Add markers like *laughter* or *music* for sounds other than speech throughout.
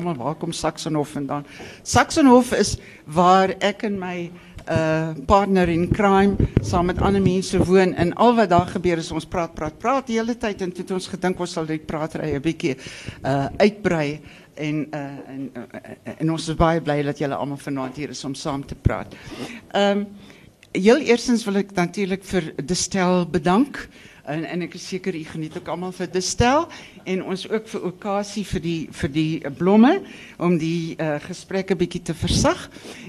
almal waar kom Saxonhof vandaan? Saxonhof is waar ek en my uh partner in crime saam met ander mense woon en al wat daar gebeur is ons praat praat praat die hele tyd en toe het ons gedink ons sal dit praatry 'n bietjie uh uitbrei en uh en uh, en ons is baie bly dat julle almal vanaand hier is om saam te praat. Ehm um, heel eerstens wil ek natuurlik vir Destel bedank. En en ek is seker u geniet ook almal vir Destel en ons ook vir okasie vir die vir die blomme om die uh, gesprekke bietjie te versag.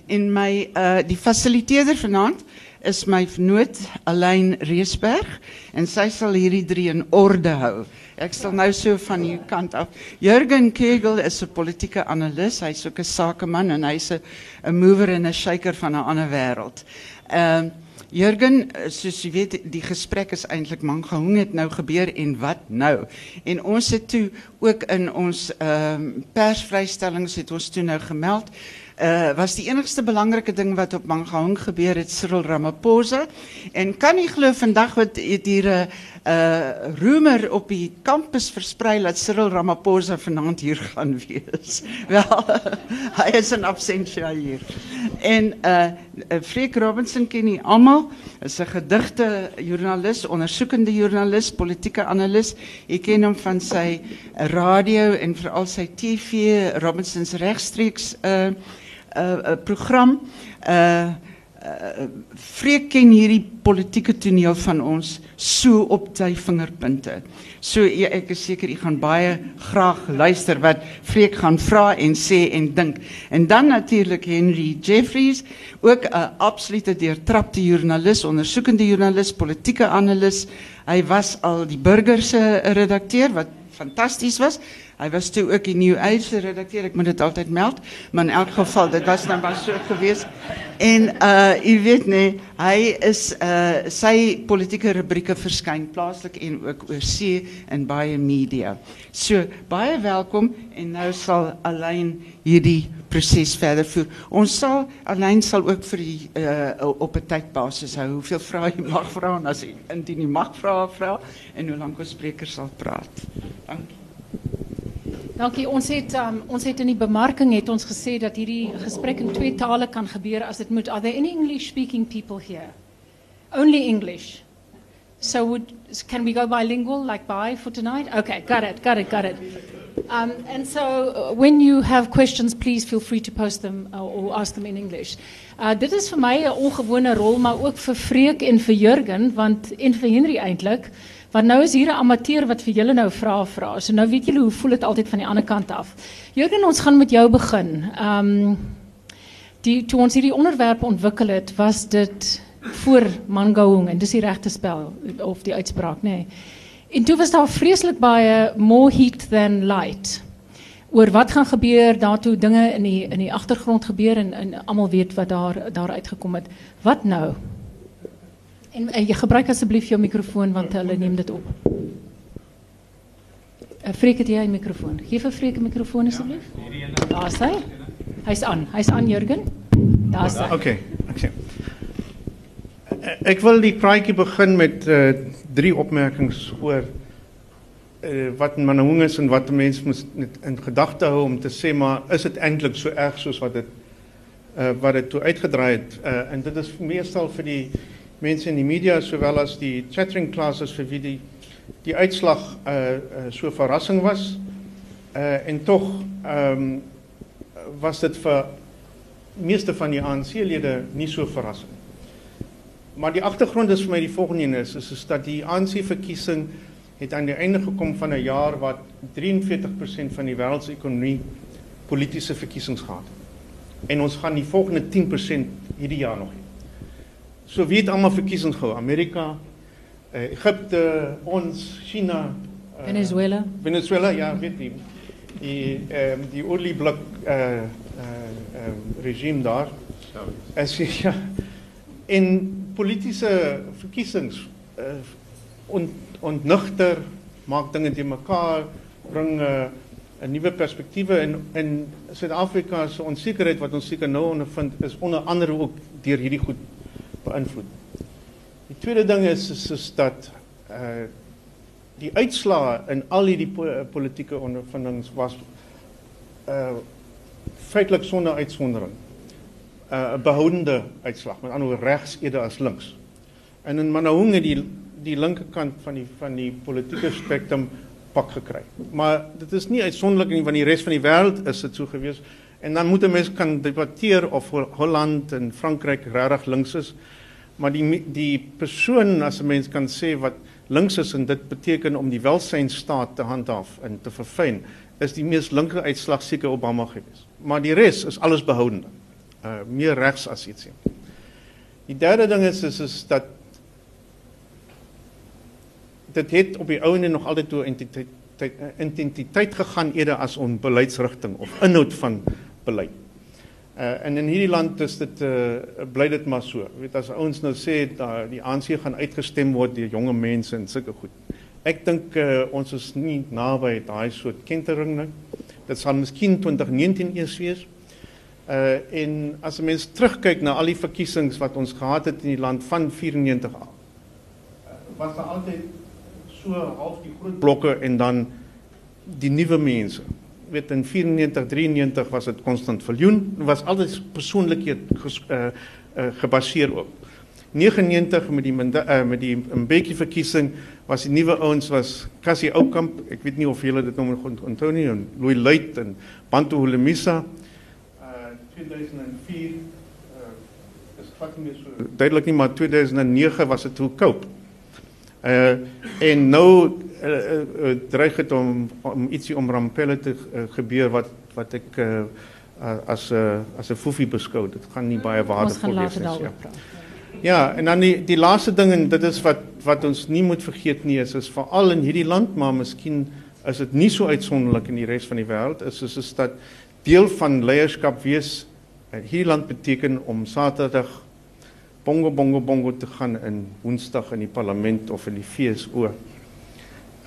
En my uh die fasiliteerder vanaand is my vernoot Alain Reesberg en sy sal hierdie drie in orde hou. Ek sal nou so van die kant af. Jurgen Kegel is 'n politieke analis, hy's ook 'n sakeman en hy's 'n mover en 'n shaker van 'n ander wêreld. Ehm Jurgen, soos jy weet, die gesprek is eintlik man gehong het nou gebeur en wat nou? En ons het toe ook in ons ehm uh, persvrystellings het ons toe nou gemeld uh, was die enigste belangrike ding wat op Mangaung gebeur het Cyril Ramaphosa en kan nie glo vandag wat hier 'n uh, rumor op die kampus versprei dat Cyril Ramaphosa vanaand hier *laughs* gaan wees. Wel, *laughs* hy is in absentia hier. En uh Freek Robinson ken nie almal, is 'n gedigte joernalis, ondersoekende joernalis, politieke analis. Ek ken hom van sy radio en veral sy TV Robinson's regstreeks uh uh, program. Uh, Freek ken hierdie politieke toneel van ons so op sy vingerpunte. So ja, ek is seker u gaan baie graag luister wat Freek gaan vra en sê en dink. En dan natuurlik Henry Jeffries, ook 'n absolute deurtrapte joernalis, ondersoekende joernalis, politieke analis. Hy was al die burger se redakteur wat fantasties was. Hij was toen ook in New Age redacteur, ik moet het altijd melden. Maar in elk geval, dat was dan maar zo geweest. En uh, weet nee, hij is, uh, politieke rubrieke verschijnen plaatselijk en ook oor see media. So, baie welkom en nou zal alleen hierdie proces verder voeren. Ons zal, alleen zal ook voor die, uh, op een tijdbasis houden. Hoeveel vragen je mag vragen, als je indien je mag vragen, vragen. En hoe lang de spreker zal praten. Dank je. Ons het um, ons het in die bemarking het ons gesê dat hierdie gesprek in twee tale kan gebeur as dit moet. Are there any English speaking people here? Only English. So would can we go bilingual like bye for tonight? Okay, got it. Got it. Got it. Um, and so uh, when you have questions, please feel free to post them uh, or ask them in English. Uh, dit is vir my 'n ongewone rol, maar ook vir Freek en vir Jurgen, want en vir Henry eintlik. Want nou is hier 'n amateur wat vir julle nou vra vra. So nou weet julle hoe voel dit altyd van die ander kant af. Jurgen, ons gaan met jou begin. Ehm um, die toe ons hierdie onderwerp ontwikkel het, was dit voor Mangaung en dis die regte spel of die uitspraak, nê. Nee. En toe was daar vreeslik baie more heat than light. Oor wat gaan gebeur daartoe dinge in die in die agtergrond gebeur en, en almal weet wat daar daar uitgekom het. Wat nou? En, en je gebruikt alsjeblieft je microfoon, want hulle neem dit op. Uh, Freek, het jij een microfoon? Geef een Freek een microfoon, alsjeblieft. Daar is hij. Hij is aan. Hij is aan, Jurgen. Daar is hij. Oké, okay, okay. Ik wil die praatje beginnen met uh, drie opmerkingen oor uh, wat Manahung is en wat de mensen moet in gedachten houden om te zeggen, maar is het eigenlijk zo erg zoals wat het, uh, wat het toe uitgedraaid? Uh, en dit is meestal voor die mense in die media sowel as die chattering classes vir wie die die uitslag uh, uh so verrassing was. Uh en tog ehm um, was dit vir meeste van die ANC-lede nie so verrassing. Maar die agtergrond is vir my die volgende een is, is is dat die ANC-verkiesing het aan die einde gekom van 'n jaar wat 43% van die wêreldsekonomie politieke verkiesings gehad het. En ons gaan die volgende 10% hierdie jaar nog hê. So wie het almal verkiesings gehou? Amerika, uh, Egipte, ons, China, uh, Venezuela. Venezuela, ja, weet jy. Die ehm um, die olieblik eh uh, eh uh, uh, regime daar. As *laughs* jy ja, in politieke verkiesings eh uh, on, ontnugter maak dinge te mekaar bring 'n uh, 'n nuwe perspektiewe in in Suid-Afrika se onsekerheid wat ons seker nou ondervind is onder andere ook deur hierdie goed beïnvloed. Die tweede ding is is, is dat uh die uitslae in al hierdie po politieke ondervindings was uh feitelik sonder uitsondering uh 'n behoudende uitslag, met ander woorde regs eerder as links. En in Manahung het die die linkerkant van die van die politieke spektrum pak gekry. Maar dit is nie uitsonderlik nie want die res van die wêreld is dit so gewees. En dan moet 'n mens kan debatteer of Holland en Frankryk regtig links is. Maar die die persoon as 'n mens kan sê wat links is en dit beteken om die welsynstaat te handhaaf en te verfyn, is die mees linker uitslag seker Obama gewees. Maar die res is alles behoudende. Uh meer regs as iets. Die derde ding is is, is dat dit het op die ouene nog altyd toe identiteit identiteit gegaan eerder as om beleidsrigting of inhoud van beleid. Uh en in hierdie land is dit uh bly dit maar so. Jy weet as ouens nou sê dat die ANC gaan uitgestem word deur jonge mense en sulke goed. Ek dink uh ons is nie naby daai soort kentering nie. Dit sal miskien 2019 eers wees. Uh en as 'n mens terugkyk na al die verkiesings wat ons gehad het in die land van 94 af. Was daar altyd so half die groot blokke en dan die nuwe mense. Weet in 94 93 was dit konstant Viljoen was altyd persoonlikhede uh, uh, gebaseer op. 99 met die uh, met die Mbeki verkiesing was die nuwe ouens was Cassie Oukamp. Ek weet nie of julle dit nog onthou nie en Louis Luit en Bantu Hulemisa. uh 2004 uh, is vat nie so duidelik nie maar 2009 was dit hoe koop uh en nou uh, uh, dreig dit om om ietsie om Rampelle te uh, gebeur wat wat ek uh, as 'n uh, as 'n foefie beskou. Dit gaan nie baie waardevol wees nie. Ja. ja, en dan die die laaste ding en dit is wat wat ons nie moet vergeet nie is is veral in hierdie land, maar miskien is dit nie so uitsonderlik in die res van die wêreld is is 'n stad deel van leierskap wees. Hierdie land beteken om Saterdag bongo bongo bongo te gaan in Woensdag in die parlement of in die FSO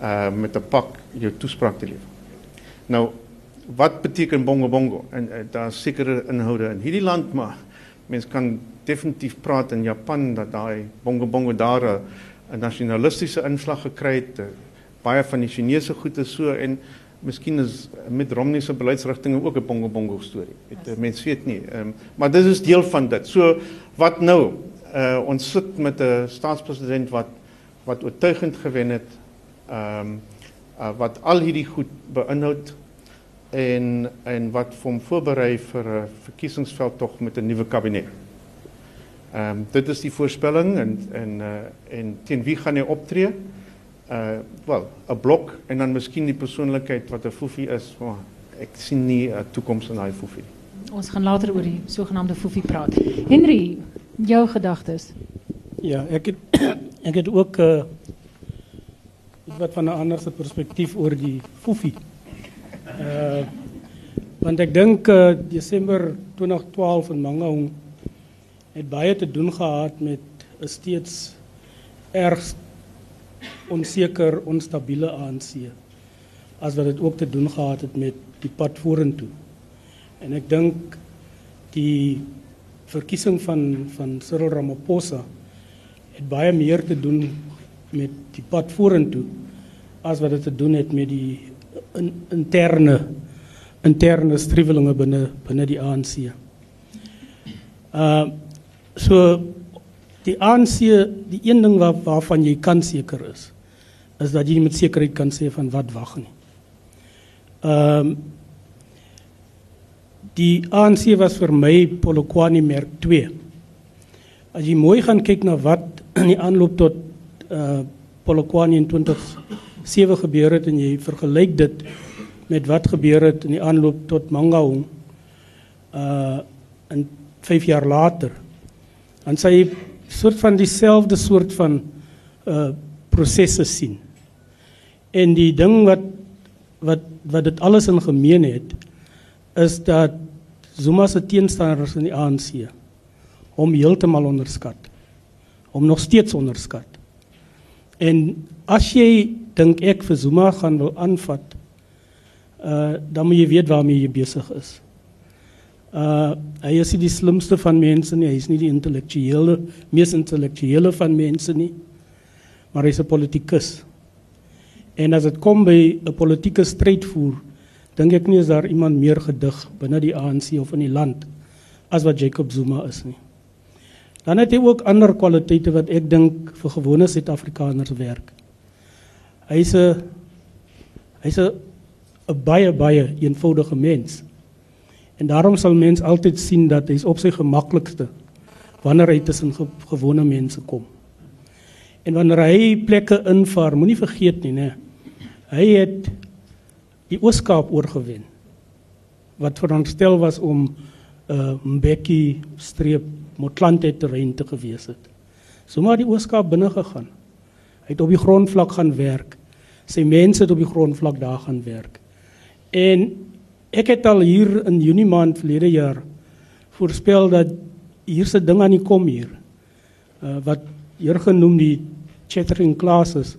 uh met 'n pak jou toespraak te lewer. Nou wat beteken bongo bongo? En uh, daar sekere inhoude in hierdie land maar mens kan definitief praat in Japan dat daai bongo bongo daar 'n nasionalistiese inslag gekry het. Uh, baie van die Chinese goed is so en miskien is met Romney se beleidsrigtinge ook 'n bongo bongo storie. Dit yes. mense weet nie. Ehm um, maar dit is deel van dit. So wat nou? Uh ons sit met 'n staatspresident wat wat oortuigend gewen het ehm um, uh, wat al hierdie goed beïnhoud en en wat hom voorberei vir 'n verkiesingsveld tog met 'n nuwe kabinet. Ehm um, dit is die voorspelling en en uh, en teen wie gaan hy optree? Uh wel, 'n blok en dan miskien die persoonlikheid wat 'n foefie is, maar ek sien nie 'n toekoms in daai foefie. Ons gaan later oor die sogenaamde foefie praat. Henry, jou gedagtes? Ja, ek het *coughs* ek het ook uh wat van 'n ander se perspektief oor die foefie. Uh want ek dink uh, Desember 2012 in Mangaung het baie te doen gehad met 'n steeds erg onseker, onstabiele ANC as wat dit ook te doen gehad het met die pad vorentoe. En ek dink die verkiesing van van Cyril Ramaphosa het baie meer te doen met die pad vorentoe as wat dit te doen het met die in, interne interne striwelinge binne binne die ANC. Uh so die ANC die een ding waar, waarvan jy kan seker is is dat jy met sekerheid kan sê van wat wag nie. Ehm um, die ANC was vir my Polokwane merk 2. As jy mooi gaan kyk na wat *clears throat* in die aanloop tot uh Polokwane in 2007 gebeur het en jy vergelyk dit met wat gebeur het in die aanloop tot Mangaung uh in 5 jaar later. Dan sê jy soort van dieselfde soort van uh prosesse sien. En die ding wat wat wat dit alles in gemeen het is dat Zuma se teenstanders in die ANC hom heeltemal onderskat hom nog steeds onderskat. En as jy dink ek vir Zuma gaan wil aanvat, uh dan moet jy weet waarmee jy besig is. Uh hy is nie die slimste van mense nie, hy is nie die intellektuele, mees intellektuele van mense nie. Maar hy's 'n politikus. En as dit kom by 'n politieke stryd voer, dink ek nie is daar iemand meer gedig binne die ANC of in die land as wat Jacob Zuma is nie. Dan het hy ook ander kwaliteite wat ek dink vir gewone Suid-Afrikaners werk. Hy's 'n hy's 'n 'n baie baie eenvoudige mens. En daarom sal mens altyd sien dat hy's op sy gemaklikste wanneer hy tussen ge gewone mense kom. En wanneer hy plekke invaar, moenie vergeet nie, né? Hy het die Ooskaap oorgewen wat veronderstel was om 'n uh, Mbeki streep Motlanthe terrein te gewees het. So maar die Ooskaap binne gegaan. Hy het op die grondvlak gaan werk. Sy mense het op die grondvlak daar gaan werk. En ek het al hier in Junie maand verlede jaar voorspel dat hier se ding aan die kom hier. Uh wat hier genoem die chattering classes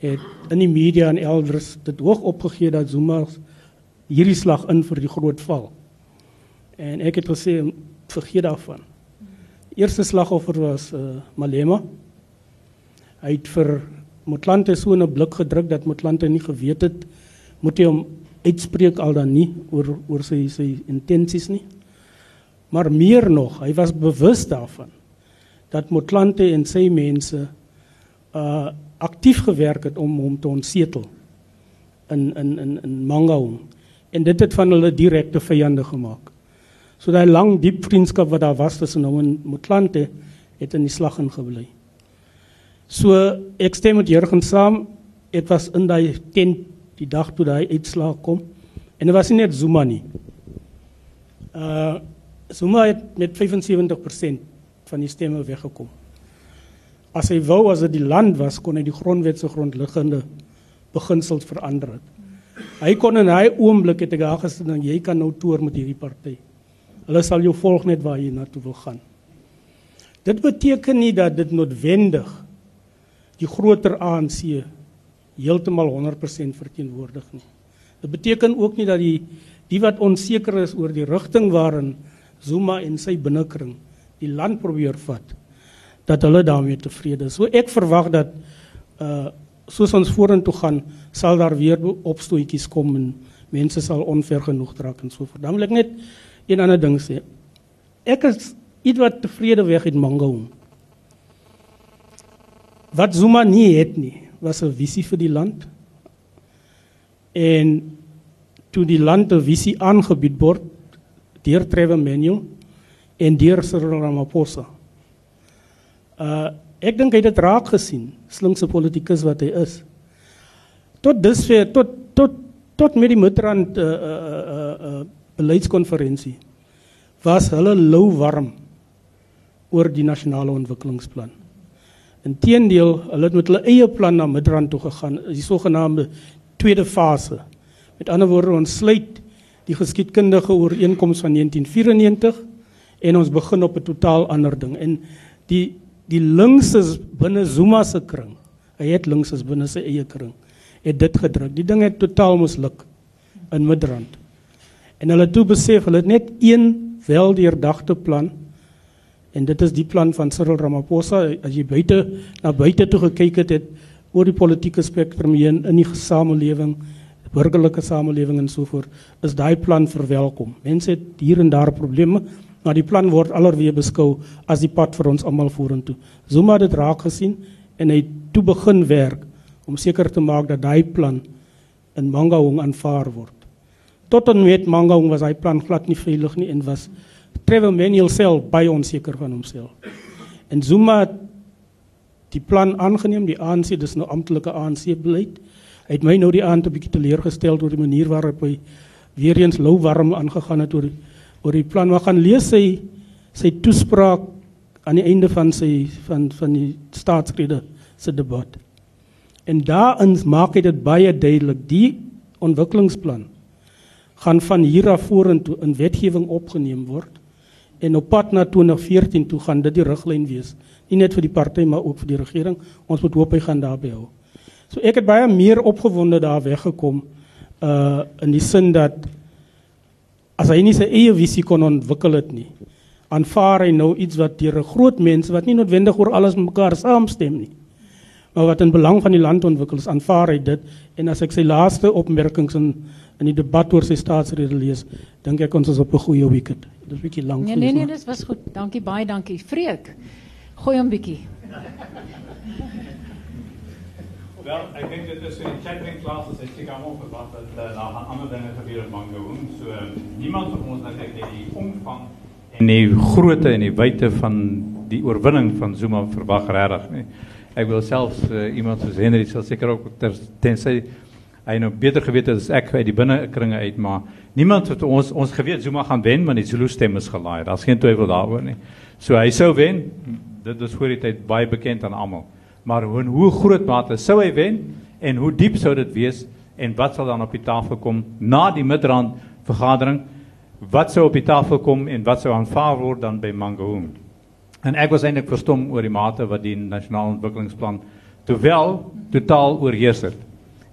het in die media en elders dit hoog opgegee dat Zuma hierdie slag in vir die groot val. En ek het gesê vergeet daarvan. Eerste slagoffer was uh Malema. Hy het vir Motlanthe so 'n blik gedruk dat Motlanthe nie geweet het moet hy hom uitspreek al dan nie oor oor sy sy intensies nie. Maar meer nog, hy was bewus daarvan dat Motlanthe en sy mense uh aktief gewerk het om hom te ontsetel in in in in Mangaung en dit het van hulle direkte vyande gemaak. So daai lang diep vriendskap wat daar was tussen hom en Motlanthe het in die slag ingebly. So ek stem met Jurgen saam. Dit was in daai tent die dag toe daai uitslag kom en dit was nie net Zuma nie. Uh Zuma het met 75% van die stemme weggekom. As hy wou as dit die land was, kon hy die grondwet se grondliggende beginsels verander het. Hy kon in hy oomblik het hy gesê dan jy kan nou toer met hierdie party. Hulle sal jou volg net waar jy na toe wil gaan. Dit beteken nie dat dit noodwendig die groter ANC heeltemal 100% verteenwoordig nie. Dit beteken ook nie dat die die wat onseker is oor die rigting waarin Zuma en sy binnekring die land probeer vat dat hulle daarmee tevrede is. So ek verwag dat uh soos ons vorentoe gaan, sal daar weer opstootjies kom en mense sal onver genoeg raak en so voort. Dan wil ek net een ander ding sê. Ek is ietwat tevrede weg in Mangaung. Wat Zuma nie het nie, was 'n visie vir die land. En toe die land 'n visie aangebied word deur Trevor Manuel en deur Cyril Ramaphosa. Uh ek dink hy het dit raak gesien, slinkse politikus wat hy is. Tot dusver tot tot tot met die Midrand uh uh uh, uh beleidskonferensie was hulle lou warm oor die nasionale ontwikkelingsplan. Inteendeel, hulle het met hulle eie plan na Midrand toe gegaan, die sogenaamde tweede fase. Met ander woorde, ons sluit die geskiedkundige ooreenkoms van 1994 en ons begin op 'n totaal ander ding. En die die links is binne Zuma se kring. Hy het links is binne sy eie kring. Het dit gedruk. Die ding het totaal misluk in Midrand. En hulle toe besef hulle het net een weldeurdagte plan en dit is die plan van Cyril Ramaphosa as jy buite na buite toe gekyk het het oor die politieke spektrum heen in die samelewing burgerlike samelewing en so voort is daai plan verwelkom. Mense het hier en daar probleme, maar die plan word alreeds beskou as die pad vir ons almal vorentoe. Zuma het dit raak gesien en hy toe begin werk om seker te maak dat daai plan in Mangaung aanvaar word. Tot en met Mangaung was hy plan glad nie veilig nie en was Trevor Manuel self baie onseker van homself. En Zuma het die plan aangeneem, die ANC, dis nou amptelike ANC beleid. Hy het my nou die aand 'n bietjie teleurgestel oor die manier waarop hy weer eens lou warm aangegaan het oor die, oor die plan. Maar gaan lees sy sy toespraak aan die einde van sy van van die staatsrede se debat. En daarin maak hy dit baie duidelik, die ontwikkelingsplan gaan van hier af vorentoe in wetgewing opgeneem word en op pad na 2014 toe gaan dit die riglyn wees. Nie net vir die party maar ook vir die regering. Ons moet hoop hy gaan daarby hou. So ek het baie meer opgewonde daar weggekom uh in die sin dat as hy nie sy eie visie kon ontwikkel het nie, aanvaar hy nou iets wat deur 'n groot mense wat nie noodwendig oor alles mekaar saamstem nie, Maar wat in belang van die land ontwikkel is, aanvaar hy dit en as ek sy laaste opmerkings in in die debat oor sy staatsrede lees, dink ek ons is op 'n goeie wicket. Dit is bietjie lank. Nee nee nee, dit was goed. Dankie baie dankie. Freek. Gooi hom bietjie. Wel, ek dink dit is in die chattering classes het seker almal verwag dat uh, daar gaan ander dinge gebeur in Mangaung. So niemand van ons natuurlik het die omvang en die grootte en die wyte van die oorwinning van Zuma verwag regtig nie. Ek wil selfs uh, iemand soos Henry sal seker ook ter, tensy hy nou beter geweet het as ek uit die binnekringe uit, maar niemand het ons ons geweet Zuma gaan wen want die Zulu stem is gelaai. Daar's geen twyfel daaroor nie. So hy sou wen. Dit is voor die tyd baie bekend aan almal maar hoe hoe groot mate sou hy wen en hoe diep sou dit wees en wat sal dan op die tafel kom na die midrand vergadering wat sou op die tafel kom en wat sou aanvaar word dan by Mangaung? En ek was eintlik verstom oor die mate wat die nasionale ontwikkelingsplan terwyl totaal oorheers het.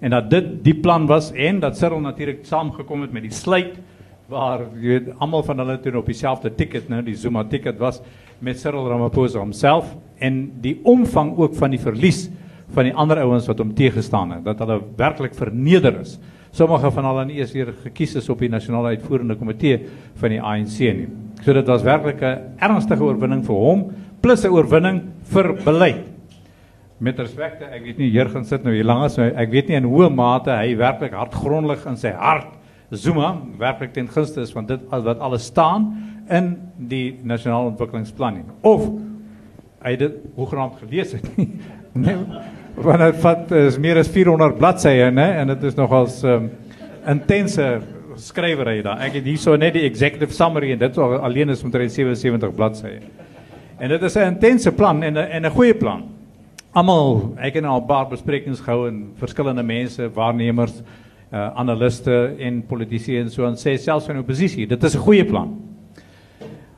En dat dit die plan was en dat Cyril natuurlik saamgekom het met die sluit waar jy weet almal van hulle toe op dieselfde ticket nou die Zuma ticket was met Cyril Ramaphosa homself en die omvang ook van die verlies van die ander ouens wat hom teëgestaan het dat hulle werklik verneder is. Sommige van hulle nie eens weer gekies is op die nasionale uitvoerende komitee van die ANC nie. So dit was werklik 'n ernstige oorwinning vir hom plus 'n oorwinning vir beleid. Met respek, ek weet nie Jurgen sit nou hier langs my. Ek weet nie in hoe mate hy werklik hardgrondig in sy hart Zuma werklik ten gunste is van dit wat alles staan in die nasionale ontwikkelingsplan nie. Of hy dit hoegenaamd gelees *laughs* het nie. want dit is meer as 400 bladsye en dit is nogals um, intense skrywery daar. Ek het hierso net die executive summary en dit alleen is omtrent 77 bladsye. En dit is 'n intense plan en 'n en 'n goeie plan. Almal, ek het nou al 'n paar besprekings gehou en verskillende mense, waarnemers uh, analiste en politici en so en sê selfs van oppositie, dit is 'n goeie plan.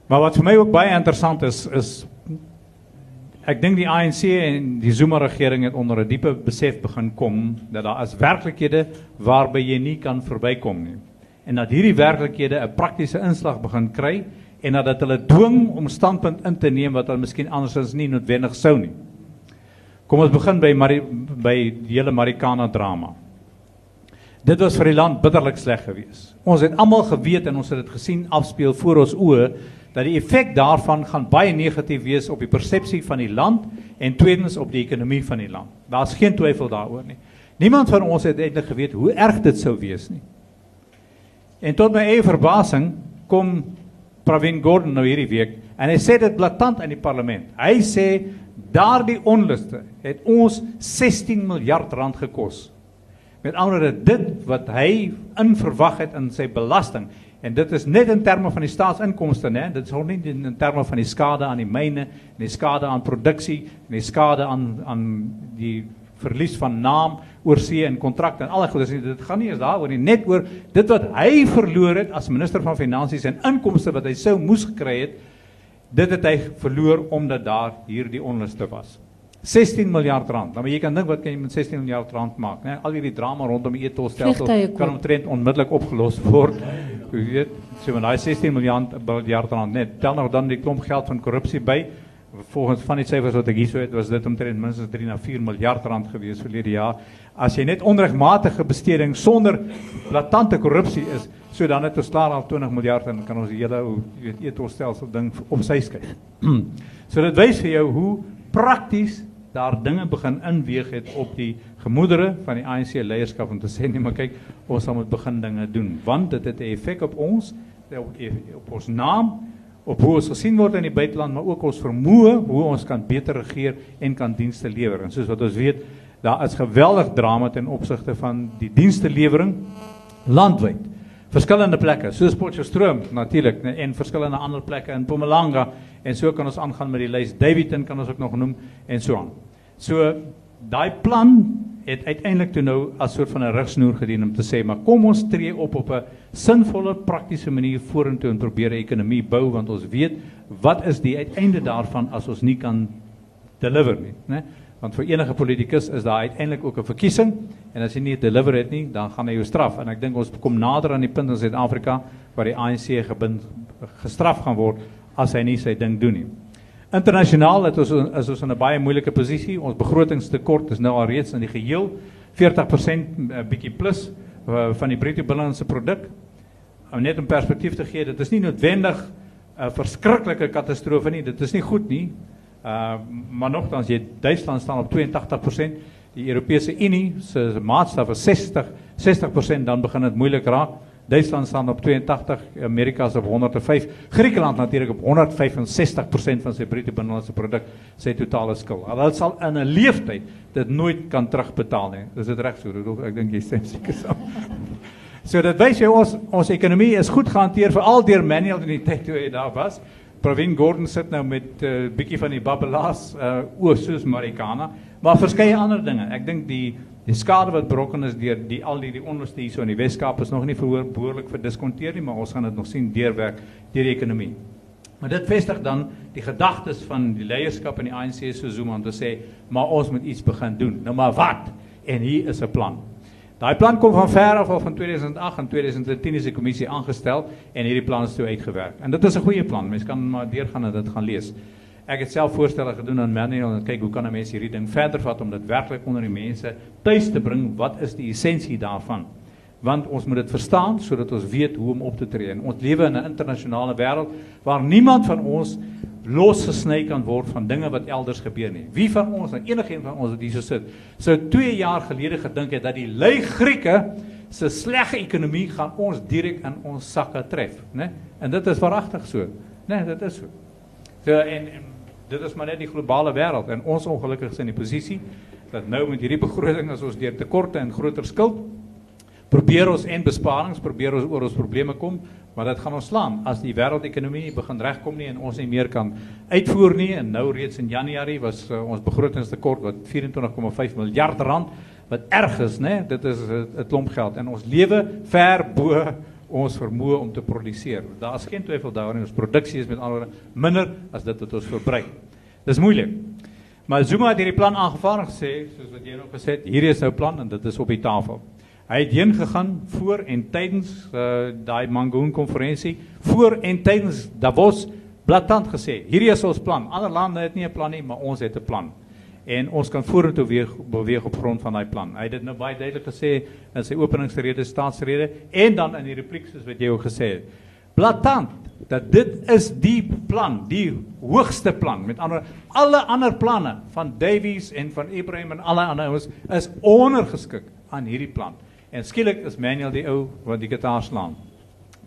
Maar wat vir my ook baie interessant is is ek dink die ANC en die Zuma regering het onder 'n diepe besef begin kom dat daar is werklikhede waarby jy nie kan verbykom nie. En dat hierdie werklikhede 'n praktiese inslag begin kry en dat dit hulle dwing om standpunt in te neem wat hulle miskien andersins nie noodwendig sou nie. Kom ons begin by Mari, by die hele Marikana drama. Dit was vir die land bitterlik sleg geweest. Ons het almal geweet en ons het dit gesien afspeel voor ons oë dat die effek daarvan gaan baie negatief wees op die persepsie van die land en tweedens op die ekonomie van die land. Daar's geen twyfel daaroor nie. Niemand van ons het eintlik geweet hoe erg dit sou wees nie. En tot my eie verbasing kom Pravin Gordhan nou hierdie week en hy sê dit blaatant in die parlement. Hy sê daardie onluste het ons 16 miljard rand gekos. Met ander woorde dit wat hy in verwag het in sy belasting en dit is net in terme van die staatsinkomste nê dit is nie in, in terme van die skade aan die myne en die skade aan produksie en die skade aan aan die verlies van naam oor see en kontrakte en al die goedes dit gaan nie eens daaroor nie net oor dit wat hy verloor het as minister van finansies en inkomste wat hy sou moes gekry het dit het hy verloor omdat daar hierdie onluste was 16 miljard rand. Nou maar jy kan dink wat kan jy met 16 miljard rand maak, né? Al hierdie drama rondom die etosstelsel kan omtrent onmiddellik opgelos word. Jy weet, so met daai 16 miljard miljard rand net, tel nog dan die klomp geld van korrupsie by. Volgens van die syfers wat ek hierso het, was dit omtrent minstens 3 na 4 miljard rand gewees verlede jaar. As jy net onregmatige besteding sonder latente korrupsie is, so dan het ons klaar al 20 miljard en kan ons die hele jy weet etosstelsel ding op sy skuif. *clears throat* so dit wys vir jou hoe prakties daar dinge begin inweeg het op die gemoedere van die ANC leierskap om te sê nee maar kyk ons moet begin dinge doen. Want dit het 'n effek op ons op, op ons naam op hoe ons gesien word in die buiteland maar ook ons vermoë hoe ons kan beter regeer en kan dienste lewer. En soos wat ons weet daar is geweldig drama ten opsigte van die dienste lewering landwyd. Verskillende plekke soos Potchefstroom natuurlik en verskillende ander plekke in Mpumalanga en so kan ons aangaan met die lys Davidton kan ons ook nog noem en so aan. So daai plan het uiteindelik toe nou as soort van 'n rigsnoer gedien om te sê maar kom ons tree op op 'n sinvolle praktiese manier vorentoe en probeer 'n ekonomie bou want ons weet wat is die uiteinde daarvan as ons nie kan deliver nie, né? Want vir enige politikus is daar uiteindelik ook 'n verkiesing en as jy nie deliver het nie, dan gaan hy jou straf en ek dink ons kom nader aan die punt in Suid-Afrika waar die ANC gebind gestraf gaan word as hy nie sy ding doen nie. Internasionaal het ons is ons in 'n baie moeilike posisie. Ons begrotingstekort is nou al reeds in die geheel 40% uh, bietjie plus uh, van die bruto binnelandse produk. Om net 'n perspektief te gee, dit is nie noodwendig 'n verskriklike katastrofe nie. Dit is nie goed nie. Uh maar nogtans jy Duitsland staan op 82%, die Europese Unie se maatstaf is 60 60% dan begin dit moeilik raak. Duitsland staan op 82, Amerika is op 105, Griekeland natuurlik op 165% van sy bruto binnelandse produk, sy totale skuld. Hulle sal in 'n leeftyd dit nooit kan terugbetaal nie. Dis dit reg so, Rudolf? Ek dink jy stem seker saam. *laughs* so dit wys jy ons ons ekonomie is goed gehanteer veral deur Manuel in die tyd toe hy daar was. Provin Gordon sit nou met 'n uh, bietjie van die babbelaars uh oor soos Marikana, maar verskeie ander dinge. Ek dink die Die skade wat berokken is deur die al hierdie onluste hier so in die Weskaap is nog nie behoorlik verdiskonteer nie, maar ons gaan dit nog sien deurwerk deur die ekonomie. Maar dit vestig dan die gedagtes van die leierskap in die ANC so Zuma om te sê, maar ons moet iets begin doen. Nou maar wat? En hier is 'n plan. Daai plan kom van ver af al van 2008 en 2010 is die kommissie aangestel en hierdie plan is toe uitgewerk. En dit is 'n goeie plan. Mense kan maar deurgaan en dit gaan lees. Ek het self voorstelle gedoen aan Manuel en kyk hoe kan 'n mens hierdie ding verder vat om dit werklik onder die mense tuis te bring. Wat is die essensie daarvan? Want ons moet dit verstaan sodat ons weet hoe om op te tree. En ons lewe in 'n internasionale wêreld waar niemand van ons losgesny kan word van dinge wat elders gebeur nie. Wie van ons, nou enigiemand van ons wat hier sit, sou 2 jaar gelede gedink het dat die lui Grieke se slegte ekonomie gaan ons direk in ons sakke tref, né? En dit is verragtig so. Né, dit is so. So en, en dit is maar net die globale wêreld en ons ongelukkig is in die posisie dat nou met hierdie begroting as ons deur tekorte en groter skuld probeer ons en besparings probeer ons oor ons probleme kom maar dit gaan ons slaan. As die wêreldekonomie begin regkom nie en ons nie meer kan uitvoer nie en nou reeds in Januarie was uh, ons begrotingstekort wat 24,5 miljard rand wat erg is nê dit is 'n klomp geld en ons lewe ver bo ons vermoë om te produseer. Daar is geen twyfel daarin ons produksie is met ander minder as dit wat ons verbruik. Dis moeilik. Maar Zuma het hierdie plan aangevaar en gesê, soos wat jy nou gesê het, hierdie is nou plan en dit is op die tafel. Hy het heen gegaan voor en tydens uh, daai Mangoon konferensie, voor en tydens Davos blaatant gesê, hierdie is ons plan. Ander lande het nie 'n plan nie, maar ons het 'n plan en ons kan vorentoe weer beweeg op grond van daai plan. Hy het dit nou baie duidelik gesê in sy openingsrede, staatsrede en dan in die repliek soos wat jy ook gesê het. Blaatant dat dit is die plan, die hoogste plan. Met ander alle ander planne van Davies en van Ibrahim en alle ander ouens is ondergeskik aan hierdie plan. En skielik is Manuel die ou wat die gitaar slaan.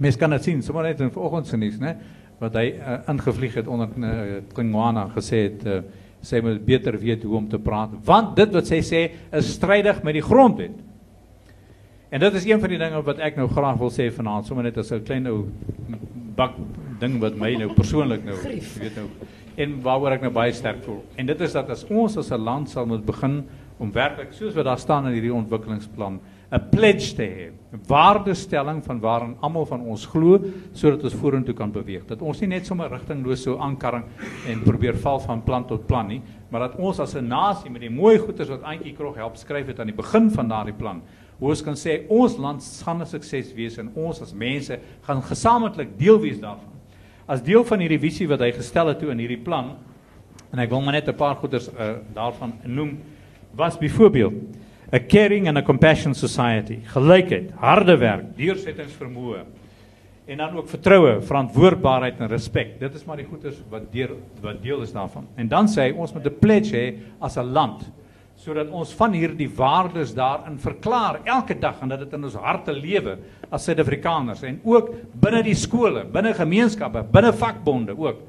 Mens kan dit sien, sommer net in vanoggend se nuus, né, wat hy uh, ingevlieg het onder uh, Kingwana gesê het uh, sy moet beter weet hoe om te praat want dit wat sy sê is strydig met die grondwet. En dit is een van die dinge wat ek nou graag wil sê vanaand sommer net as 'n klein ou bak ding wat my nou persoonlik nou weet nou en waaroor ek nou baie sterk voel. En dit is dat as ons as 'n land sal moet begin om werklik soos wat daar staan in hierdie ontwikkelingsplan 'n pledge te hê, 'n waardestelling van waarin almal van ons glo sodat ons vorentoe kan beweeg. Dat ons nie net sommer rigtingloos so aankarring en probeer val van plan tot plan nie, maar dat ons as 'n nasie met die mooi goeders wat Auntie Krog help skryf het aan die begin van daardie plan, ons kan sê ons land gaan 'n sukses wees en ons as mense gaan gesamentlik deel wees daarvan. As deel van hierdie visie wat hy gestel het toe in hierdie plan en ek wil maar net 'n paar goeders uh, daarvan noem was byvoorbeeld 'n caring and a compassion society, gelykheid, harde werk, deursettingsvermoë. En dan ook vertroue, verantwoordbaarheid en respek. Dit is maar die goeders wat deur wat deel is daarvan. En dan sê hy ons moet 'n pledge hê as 'n land sodat ons van hierdie waardes daarin verklaar elke dag en dat dit in ons harte lewe as Suid-Afrikaners en ook binne die skole, binne gemeenskappe, binne vakbonde ook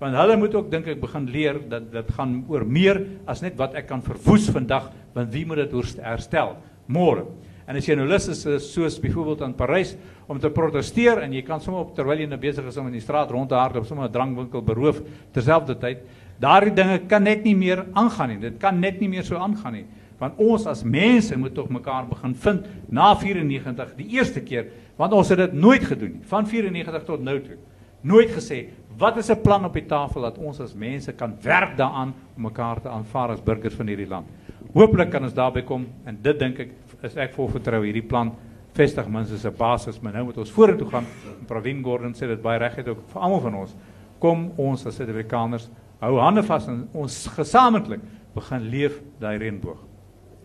want hulle moet ook dink ek begin leer dat dit gaan oor meer as net wat ek kan verwoes vandag want wie moet dit herstel? Môre. En as jy nou lus is soos byvoorbeeld in Parys om te proteseer en jy kan sommer op terwyl jy nou besig is om in die straat rond te hardloop sommer 'n drankwinkel beroof terselfdertyd daardie dinge kan net nie meer aangaan nie. Dit kan net nie meer so aangaan nie. Want ons as mense moet tog mekaar begin vind na 94 die eerste keer want ons het dit nooit gedoen nie. Van 94 tot nou toe. Nooit gesê Wat is 'n plan op die tafel dat ons as mense kan werk daaraan om mekaar te aanvaar as burgers van hierdie land? Hooplik kan ons daarby kom en dit dink ek is ek vol vertrou hierdie plan vestig minstens 'n basis, maar nou moet ons vorentoe gaan. Provin Gordon sê dit baie reg het ook vir almal van ons. Kom ons as Suid-Afrikaners hou hande vas en ons gesamentlik begin leef daai reënboog.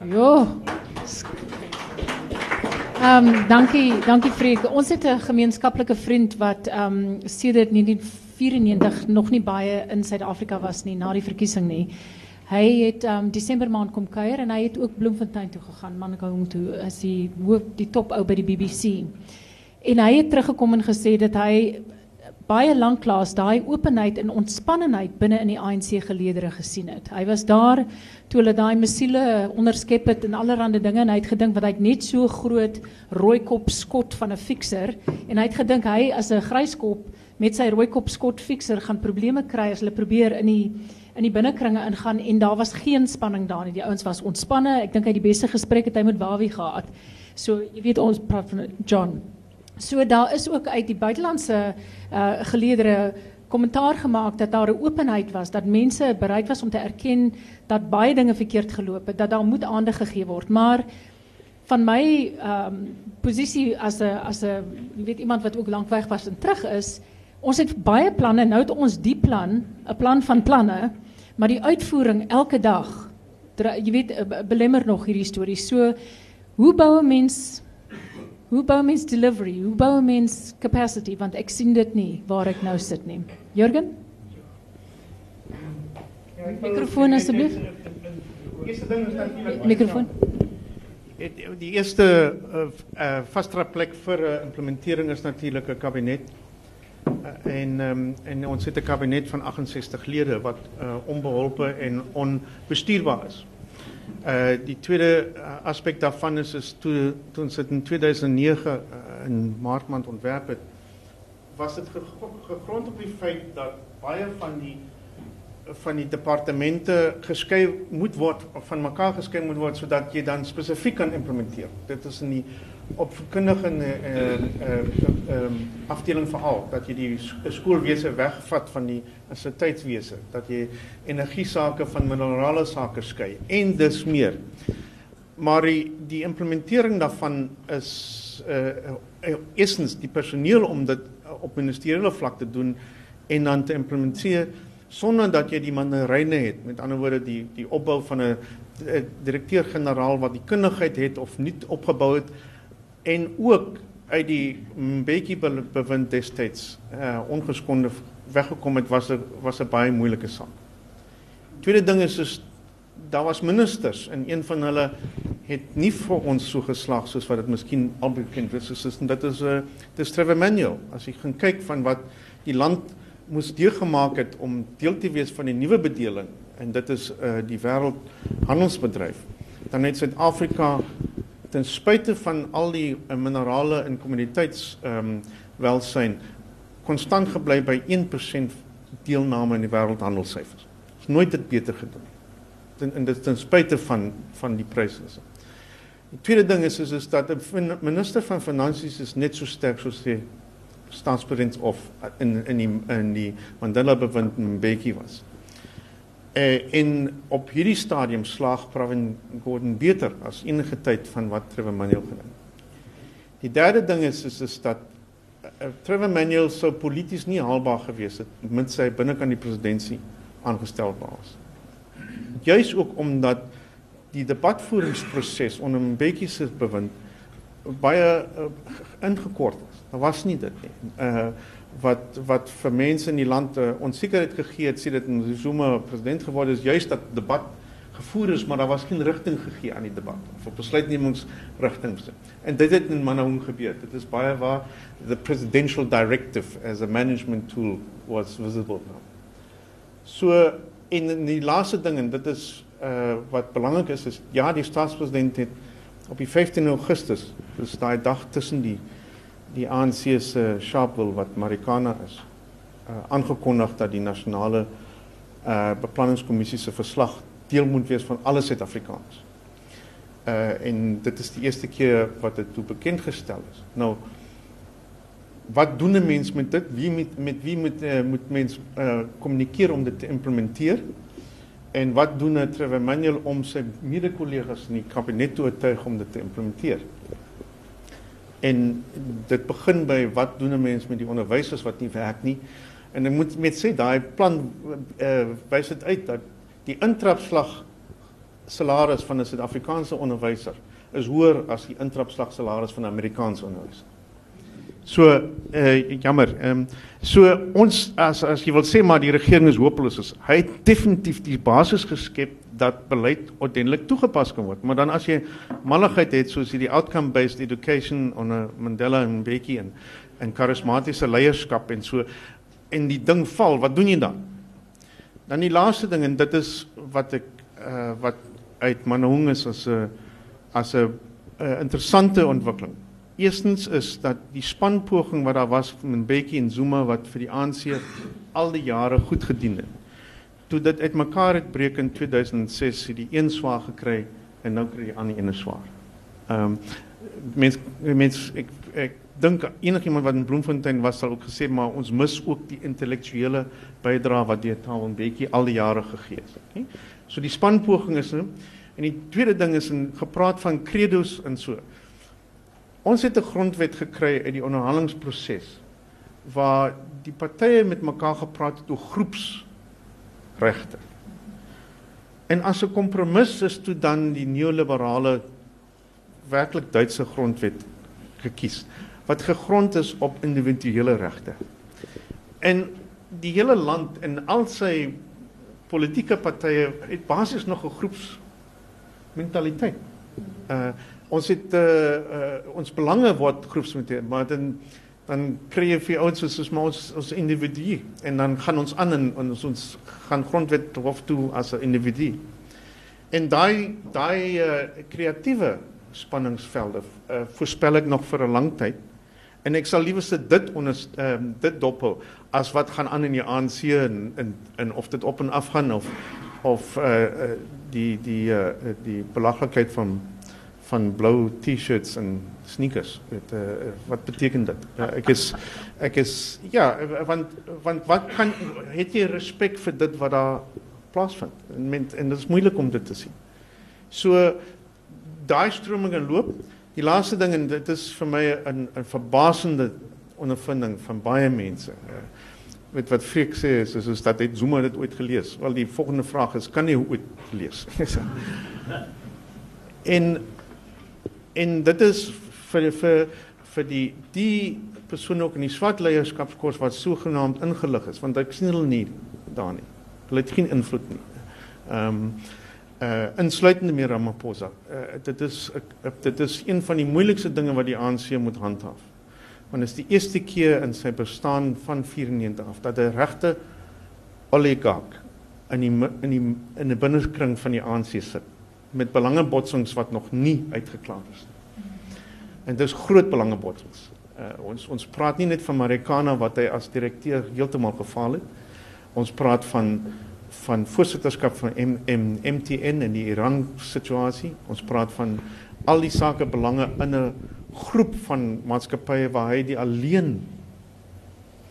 Jo. Ehm um, dankie, dankie Freek. Ons het 'n gemeenskaplike vriend wat ehm um, sedert 1994 nog nie baie in Suid-Afrika was nie na die verkiesing nie. Hy het um, Desember maand kom kuier en hy het ook Bloemfontein toe gegaan, Mangaung toe, as die hoof die top ou by die BBC. En hy het teruggekom en gesê dat hy baie lanklaas daai openheid en ontspannenheid binne in die ANC geleedere gesien het. Hy was daar toe hulle daai missiele onderskep het en allerlei dinge en hy het gedink wat hy net so groot rooi kop skot van 'n fixer en hy het gedink hy as 'n gryskop met sy rooi kop skot fixer gaan probleme kry as hulle probeer in die in die binnekringe ingaan en daar was geen spanning daar nie. Die ouens was ontspanne. Ek dink hy het die beste gesprek het hy met Wawie gehad. So jy weet ons praat van John So daar is ook uit die buitelandse uh geleedere kommentaar gemaak dat daar 'n openheid was dat mense bereid was om te erken dat baie dinge verkeerd geloop het, dat daar moet aandag gegee word, maar van my ehm um, posisie as 'n as 'n weet iemand wat ook lank weg was en terug is, ons het baie planne, nou het ons die plan, 'n plan van planne, maar die uitvoering elke dag jy weet belemmer nog hierdie storie. So hoe bou 'n mens Hoe bou mens delivery? Hoe bou mens capacity? Want ek sien dit nie waar ek nou sit nie. Jurgen? Mikrofoon asseblief. Eerste ding is natuurlik Mikrofoon. Die eerste uh, uh, vaste plek vir uh, implementering is natuurlik 'n kabinet. Uh, en um, en ons het 'n kabinet van 68 lede wat uh, onbeholpe en onbestuurbaar is. Uh die tweede uh, aspek daarvan is is toe toe ons dit in 2009 uh, in Maart maand ontwerp het was dit gegrond op die feit dat baie van die van die departemente geskei moet word of van mekaar geskei moet word sodat jy dan spesifiek kan implementeer. Dit is in die opvoedkundige en eh ehm afdeling veral dat jy die skoolwese wegvat van die instituutswese, dat jy energie sake van minerale sake skei en dis meer. Maar die, die implementering daarvan is eh uh, eerstens die personeel om dit op ministeriële vlak te doen en dan te implementeer sonder dat jy die mandaryne het. Met ander woorde die die opbou van 'n direkteur-generaal wat die kundigheid het of nie opgebou het en ook uit die Mbeki bewind destyds uh ongeskonde weggekom het was 'n was 'n baie moeilike saak. Tweede ding is is daar was ministers en een van hulle het nie vir ons so geslag soos wat dit miskien al bekend is soos dit is 'n uh, dis Trevor Manuel as jy gaan kyk van wat die land moes deurgemaak het om deel te wees van die nuwe bedeling en dit is uh die wêreldhandelsbedryf dan het Suid-Afrika ten spyte van al die uh, minerale en kommuniteits ehm um, welsyn konstant gebly by 1% deelname in die wêreldhandelssyfers. Ons nooit dit beter gedoen nie. Ten, en dit ten spyte van van die pryse. Die tweede ding is is, is dat 'n minister van finansies is net so sterk soos die staatspresident of uh, in in die in die Mandela bewind in Mbeki was. Eh in op hierdie stadium slaag Pravin Gordhan beter as enige van wat Trevor Manuel gedoen het. Die derde ding is dat uh, Trevor Manuel sou polities nie haalbaar gewees het met sy binnekant die presidentskap aangestel was. Juis ook omdat die debatvoeringsproses onder Mbeki se bewind baie uh, ingekort is. Daar was nie dit wat wat vir mense in die land uh, onsekerheid gegee het sê dit in Zuma president geword is juist dat debat gevoer is maar daar was geen rigting gegee aan die debat of op besluitnemingsrigtings en dit het in Manahong gebeur. Dit is baie waar the presidential directive as a management tool was visible now so in die laaste ding en dit is uh, wat belangrik is is ja die staatspresident het op die 15 Augustus dis daai dag tussen die die ANC se Sharpeville wat Marikana is uh, aangekondig dat die nasionale uh, beplanningskommissie se verslag deel moet wees van alle Suid-Afrikaners. Uh en dit is die eerste keer wat dit toe bekend gestel is. Nou wat doen 'n mens met dit? Wie met met wie moet uh, moet mens uh kommunikeer om dit te implementeer? En wat doen Trevor Manuel om sy mede-kollegas in die kabinet te oortuig om dit te implementeer? En dit begin by wat doen 'n mens met die onderwysers wat nie werk nie? En ek moet met sê daai plan uh, wys dit uit dat die intrapslag salaris van 'n Suid-Afrikaanse onderwyser is hoër as die intrapslag salaris van 'n Amerikaanse onderwyser. So uh, jammer. Ehm um, so ons as as jy wil sê maar die regering is hopeloos. Hy het definitief die basis geskep dat beleid ordentlik toegepas kan word. Maar dan as jy malligheid het soos hierdie outcome based education onder Mandela en Mbeki en en karismatiese leierskap en so en die ding val, wat doen jy dan? Dan die laaste ding en dit is wat ek uh wat uit Manahong is as 'n as 'n interessante ontwikkeling. Eerstens is dat die spanpoging wat daar was van Mbeki en Zuma wat vir die ANC al die jare goed gedien het. Toe dit uitmekaar het breek in 2006 het die een swaar gekry en nou kry die ander een swaar. Ehm um, mens mens ek ek dink enigiemand wat in Bloemfontein was sal ook gesê maar ons mis ook die intellektuele bydrae wat deur Taal en Bekkie al die jare gegee is. Okay? So die spanpoging is nou en die tweede ding is in gepraat van credos en so. Ons het 'n grondwet gekry uit die onderhandelingsproses waar die partye met mekaar gepraat het oor groepsregte. En as 'n kompromis is toe dan die neoliberale werklik Duitse grondwet gekies wat gegrond is op individuele regte. En die hele land en al sy politieke partye het basies nog 'n groeps mentaliteit. Uh ons het uh, uh ons belange word groepsmentaliteit, maar dan dan kry jy vir ons soos ons ons individu en dan gaan ons aan en ons ons gaan grondwet hof toe as 'n individu. En daai daai uh kreatiewe spanningsvelde uh, voorspel ek nog vir 'n lang tyd. En ek sal liewer sit dit onder ehm um, dit dophou as wat gaan aan in die ANC en in in of dit op en af gaan of of uh, uh die die uh die belaglikheid van van blou T-shirts en sneakers. Weet uh, wat beteken dit? Uh, ek is ek is ja, want want wat kan het jy respek vir dit wat daar plaasvind? En men, en dit is moeilik om dit te sien. So daai stroming in loop Die laaste ding en dit is vir my 'n 'n verbasende ondervinding van baie mense. Met eh, wat Freek sê is is, is dat hy Zuma dit ooit gelees. Wel die volgende vraag is kan jy ooit lees? *laughs* en en dit is vir vir vir die die persoon ook in die swart leierskapskurs wat sogenaamd ingelig is want ek sien hulle nie daar nie. Hulle het geen invloed nie. Ehm um, uh insluitende meer Ramaphosa. Uh, dit is uh, dit is een van die moeilikste dinge wat die ANC moet handhaaf. Want dit is die eerste keer in sy bestaan van 94 af dat 'n regte oligark in die in die in 'n binnekring van die ANC sit met belangebotsings wat nog nie uitgeklaar is nie. En dis groot belangebotsings. Uh ons ons praat nie net van Marikana wat hy as direkteur heeltemal gefaal het. Ons praat van van voorsitterskap van M M MTN in die Iran situasie. Ons praat van al die sake belange in 'n groep van maatskappye waar hy die alleen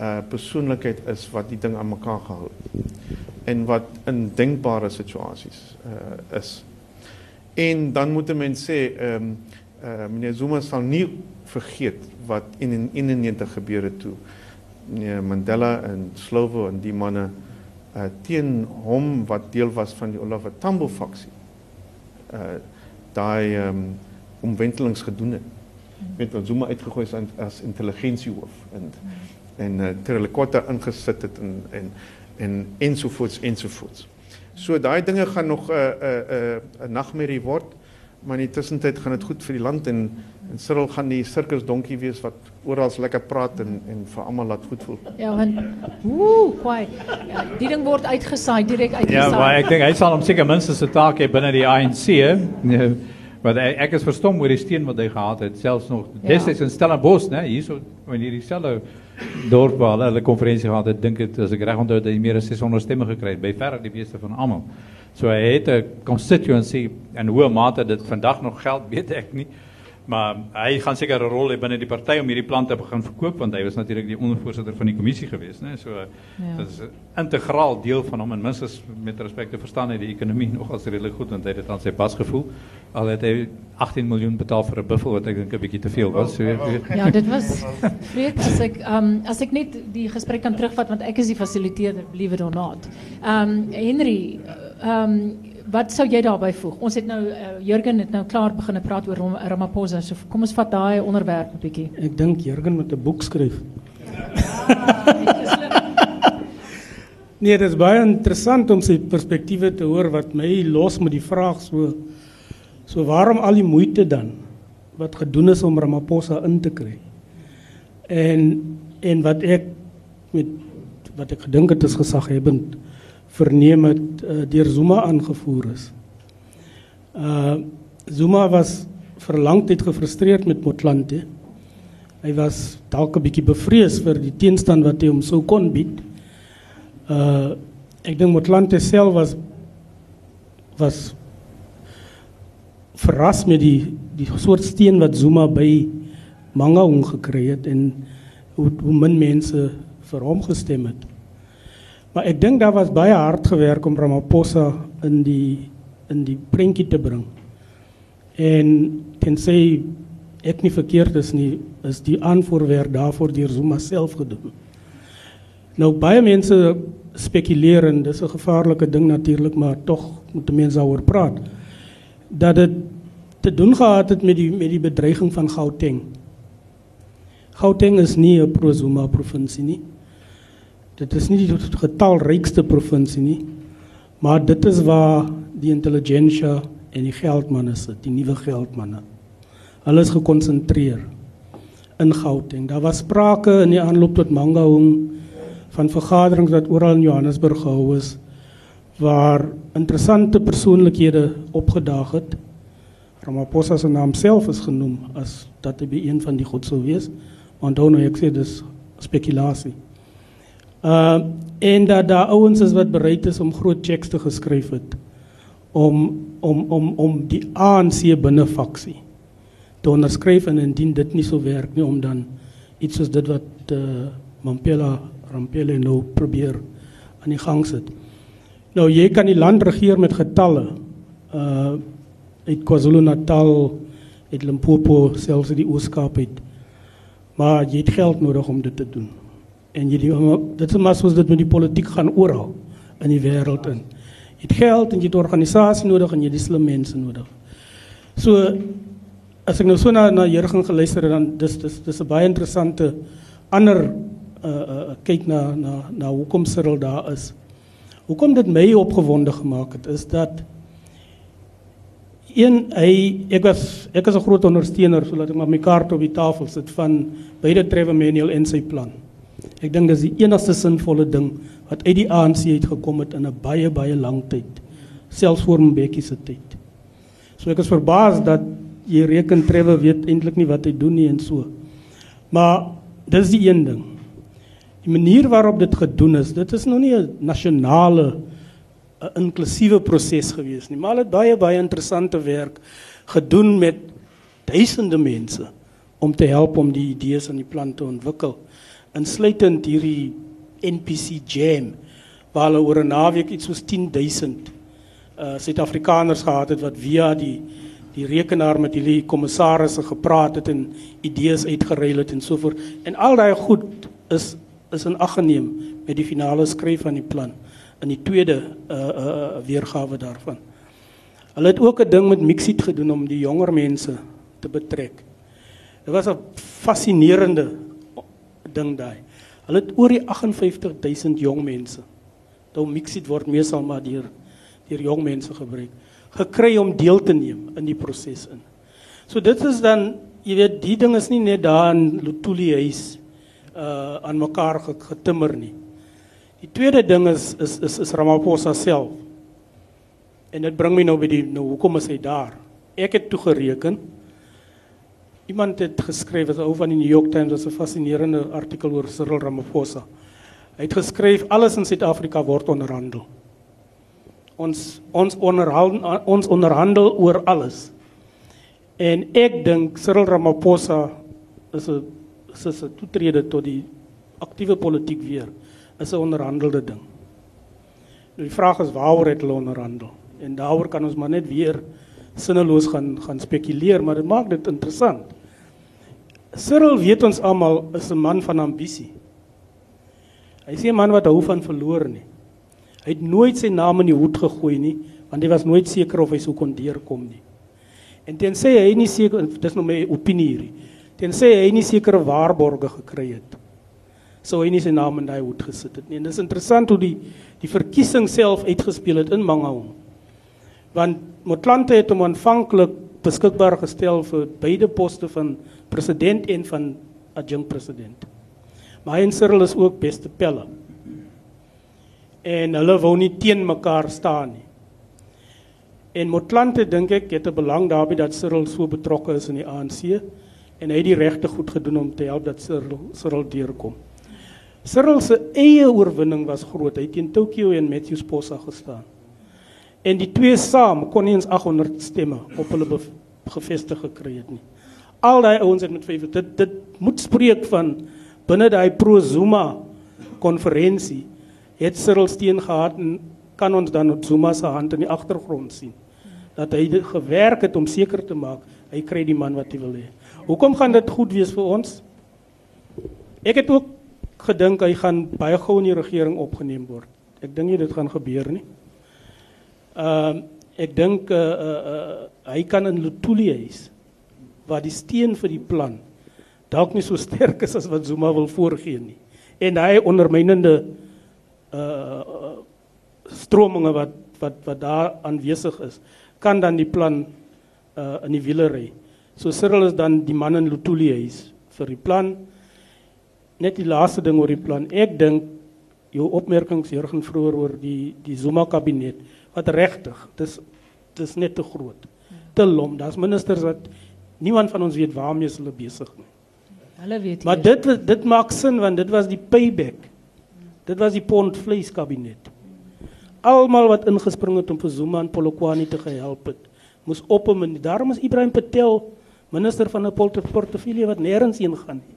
uh persoonlikheid is wat die ding aan mekaar gehou en wat in denkbare situasies uh is. En dan moet mense sê ehm um, uh meneer Zuma sal nie vergeet wat in 91 gebeur het toe. Nee Mandela en Slovo en die manne uh, teen hom wat deel was van die Oliver Tambo faksie. Uh daai um omwentelings gedoen het. Met wat Zuma uitgegooi is as intelligensiehoof en en uh, Trelekota ingesit het en en en ensovoorts ensovoorts. So daai dinge gaan nog 'n uh, 'n uh, 'n uh, 'n nagmerrie word, maar in die tussentyd gaan dit goed vir die land en en Cyril gaan die sirkusdonkie wees wat oral lekker praat en en vir almal laat goed voel. Ja, want woe, kwai. Ja, die ding word uitgesaai, direk uitgesaai. Ja, maar ek dink hy sal hom seker minstens 'n taak hê binne die ANC, hè. Maar ek is verstom oor die steen wat hy gehad het, selfs nog ja. destyds in Stellenbosch, né, hierso in hierdie selfe dorp waar hulle 'n konferensie gehad het, dink dit as ek reg onthou dat hy meer as 600 stemme gekry het, by verre die meeste van almal. So hy het 'n constituency en hoe mate dit vandag nog geld, *laughs* weet ek nie. Maar hy gaan seker 'n rol hê binne die party om hierdie plan te begin verkoop want hy was natuurlik die ondervoorsitter van die kommissie geweest, né? So ja. dit is 'n integraal deel van hom en minstens met respek te verstaan hy die ekonomie *laughs* nog as redelik goed want hy het dit aan sy pas gevoel. Al het hy 18 miljoen betaal vir 'n buffel wat ek dink 'n bietjie te veel was. So, Ja, dit was vreek as ek um, as ek net die gesprek kan terugvat want ek is die fasiliteerder, believe it or not. Um Henry, um wat sou jy daarbey voeg? Ons het nou uh, Jurgen het nou klaar begin praat oor Ram Ramaphosa. So kom ons vat daai onderwerp 'n bietjie. Ek dink Jurgen moet 'n boek skryf. *laughs* Nee, dit is baie interessant om sy perspektiewe te hoor wat my los met die vraag so so waarom al die moeite dan wat gedoen is om Ramaphosa in te kry. En en wat ek met wat ek gedink het is gesaghebend verneem het uh, deur Zuma aangevoer is. Uh Zuma was vir lang tyd gefrustreerd met Motlanthe. Hy was dalk 'n bietjie bevrees vir die teenstand wat hy hom sou kon bied. Uh ek dink Motlanthe self was was verras met die die soort steen wat Zuma by Mangaung gekry het en hoe, hoe min mense vir hom gestem het. Maar ek dink daar was baie hard gewerk om Ramaphosa in die in die prentjie te bring. En tensy ek nie verkeerd is nie, is die aanvoerwerk daarvoor deur Zuma self gedoen. Nou baie mense spekuleer en dis 'n gevaarlike ding natuurlik, maar tog moet mense daaroor praat dat dit te doen gehad het met die met die bedreiging van Gauteng. Gauteng is nie 'n pro-Zuma provinsie nie. Dit is nie die getalrykste provinsie nie, maar dit is waar die intelligensia en die geldmanne sit, die nuwe geldmanne. Hulle is gekonsentreer in Gauteng. Daar was sprake in die aanloop tot Mangaung van vergaderings wat oral in Johannesburg gehou is waar interessante persoonlikhede opgedaag het. Ramaphosa se naam self is genoem as dat hy by een van die goed sou wees. Onthou nou ek sê dis spekulasie. Uh en dat daar ouens is wat bereid is om groot checks te geskryf het om om om om die ANC binne faksie te onderskryf en indien dit nie sou werk nie om dan iets soos dit wat uh Mampela Rampele nou probeer aan die gang sit. Nou jy kan die land regeer met getalle. Uh uit KwaZulu-Natal, uit Limpopo, selfs uit die Oos-Kaap. Maar jy het geld nodig om dit te doen. En jy dit is maar soos dit met die politiek gaan oral in die wêreld in. Jy het geld en jy het organisasie nodig en jy het slim mense nodig. So as ek nou so na na Jurgen geluister het dan dis dis dis 'n baie interessante ander uh uh kyk na na na hoekom Cyril daar is. Hoekom dit my opgewonde gemaak het is dat een hy ek was ek is 'n groot ondersteuner so laat ek maar my kaart op die tafel sit van beide Trevor Manuel en sy plan. Ek dink dis die enigste sinvolle ding wat uit die ANC uit gekom het in 'n baie baie lang tyd. Selfs voor Mbeki se tyd. So ek is verbaas dat jy reken Trevor weet eintlik nie wat hy doen nie en so. Maar dis die een ding. Die manier waarop dit gedoen is, dit is nog nie 'n nasionale 'n inklusiewe proses gewees nie, maar dit baie baie interessante werk gedoen met duisende mense om te help om die idees en die plan te ontwikkel. Insluitend hierdie NPC Jam waar hulle oor 'n naweek iets soos 10000 uh Suid-Afrikaners gehad het wat via die die rekenaar met hierdie kommissarisse gepraat het en idees uitgeruil het en so voort. En al daai goed is is in ag geneem met die finale skryf van die plan in die tweede uh uh weergawe daarvan. Hulle het ook 'n ding met Mixit gedoen om die jonger mense te betrek. Dit was 'n fascinerende ding daai. Hulle het oor die 58000 jong mense. Nou Mixit word meestal maar deur deur jong mense gebruik gekry om deel te neem in die proses in. So dit is dan jy weet die ding is nie net daar in Lutuli huis uh aan mekaar getimmer nie. Die tweede ding is is is, is Ramaphosa self. En dit bring my nou by die nou hoekom is hy daar? Ek het toe gereken. Iemand het geskryf, 'n ou van die New York Times, was 'n fascinerende artikel oor Cyril Ramaphosa. Hy het geskryf alles in Suid-Afrika word onderhandel. Ons ons onderhandel ons onderhandel oor alles. En ek dink Cyril Ramaphosa is 'n is 'n toetrede tot die aktiewe politiek weer is 'n onderhandelde ding. Die vraag is waaroor het hulle onderhandel? En daaroor kan ons maar net weer sinneloos gaan gaan spekuleer, maar dit maak dit interessant. Cyril weet ons almal is 'n man van ambisie. Hy is 'n man wat hou van verloor nie. Hy het nooit sy naam in die hoed gegooi nie, want hy was nooit seker of hy sou kon deurkom nie. En tensy hy nie seker dis nou my opinie hier. Tensy hy nie sekere waarborge gekry het. Sou hy nie sy naam in daai hoed gesit het nie. En dis interessant hoe die die verkiesing self uitgespeel het in Mangaung. Want Motlanthe het hom aanvanklik beskikbaar gestel vir beide poste van president en van adjunct president. Maar en Cyril is ook beste pelle. En hulle wou nie teen mekaar staan nie. En Motlanthe dink ek het 'n belang daarbey dat Cyril so betrokke is in die ANC en hy het die regte goed gedoen om te help dat Cyril Cyril deurkom. Cyril se eie oorwinning was groot. Hy het teen Tokyo en Matthews Posa gestaan. En die twee saam kon nie eens 800 stemme op hulle gevestig gekry het nie. Al daai ouens het met vyf dit dit moet spreek van binne daai pro Zuma konferensie het Cyril steen gehad en kan ons dan op Zuma se hand in die agtergrond sien dat hy gewerk het om seker te maak hy kry die man wat hy wil hê. Hoekom gaan dit goed wees vir ons? Ek het ook gedink hy gaan baie gou in die regering opgeneem word. Ek dink nie dit gaan gebeur nie. Ehm uh, ek dink uh, uh, uh, hy kan in Lutuli huis waar die steen vir die plan dalk nie so *laughs* sterk is as wat Zuma wil voorgee nie. En hy ondermynende uh strominge wat wat wat daar aanwesig is, kan dan die plan uh in die wiele ry. So Cyril is dan die man in Lutuli huis vir die plan. Net die laaste ding oor die plan. Ek dink jou opmerkings Jurgen vroeër oor die die Zuma kabinet wat regtig dis dis net te groot. Te lom. Daar's ministers wat niemand van ons weet waarmee hulle besig is. Hulle weet. Maar dit dit maak sin want dit was die payback. Dit was die pond vleis kabinet. Almal wat ingespring het om vir Zuma en Polokwane te gehelp het, moes op en daarom is Ibrahim Patel minister van 'n portefeulje wat nêrens heen gaan nie.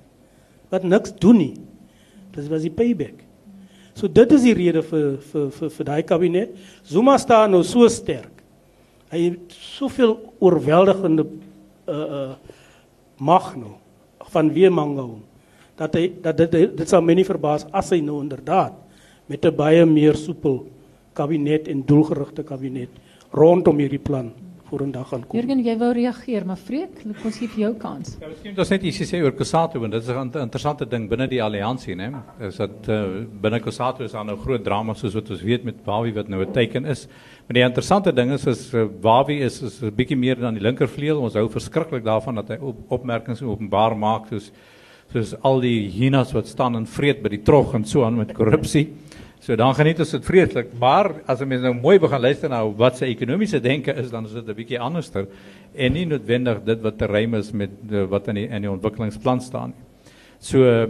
Wat niks doen nie. Dit was die payback. So dit is die rede vir vir vir vir daai kabinet. Zuma staan nou so sterk. Hy het soveel oorweldigende uh uh mag nou van Weemangou dat hy dat dit dit sal my nie verbaas as hy nou inderdaad met 'n baie meer soepel kabinet en doelgerigte kabinet rondom hierdie plan vorendag gaan kom. Jurgen, jy wou reageer, maar Freek, ons gee vir jou kans. Ja, miskien is net ietsie sê oor Kusato want dit is 'n interessante ding binne die alliansie, né? Is dat uh, binne is daar nou groot drama soos wat ons weet met Wawi wat nou 'n teken is. Maar die interessante ding is is uh, Wawi is is 'n bietjie meer dan die linkervleuel. Ons hou verskriklik daarvan dat hy op, opmerkings openbaar maak soos soos al die hyenas wat staan en vreet by die trog en so aan met korrupsie. So dan geniet ons dit vreeslik, maar as 'n mens nou mooi begin luister na wat sy ekonomiese denke is, dan is dit 'n bietjie anderster en nie noodwendig dit wat te rym is met de, wat in die in die ontwikkelingsplan staan nie. So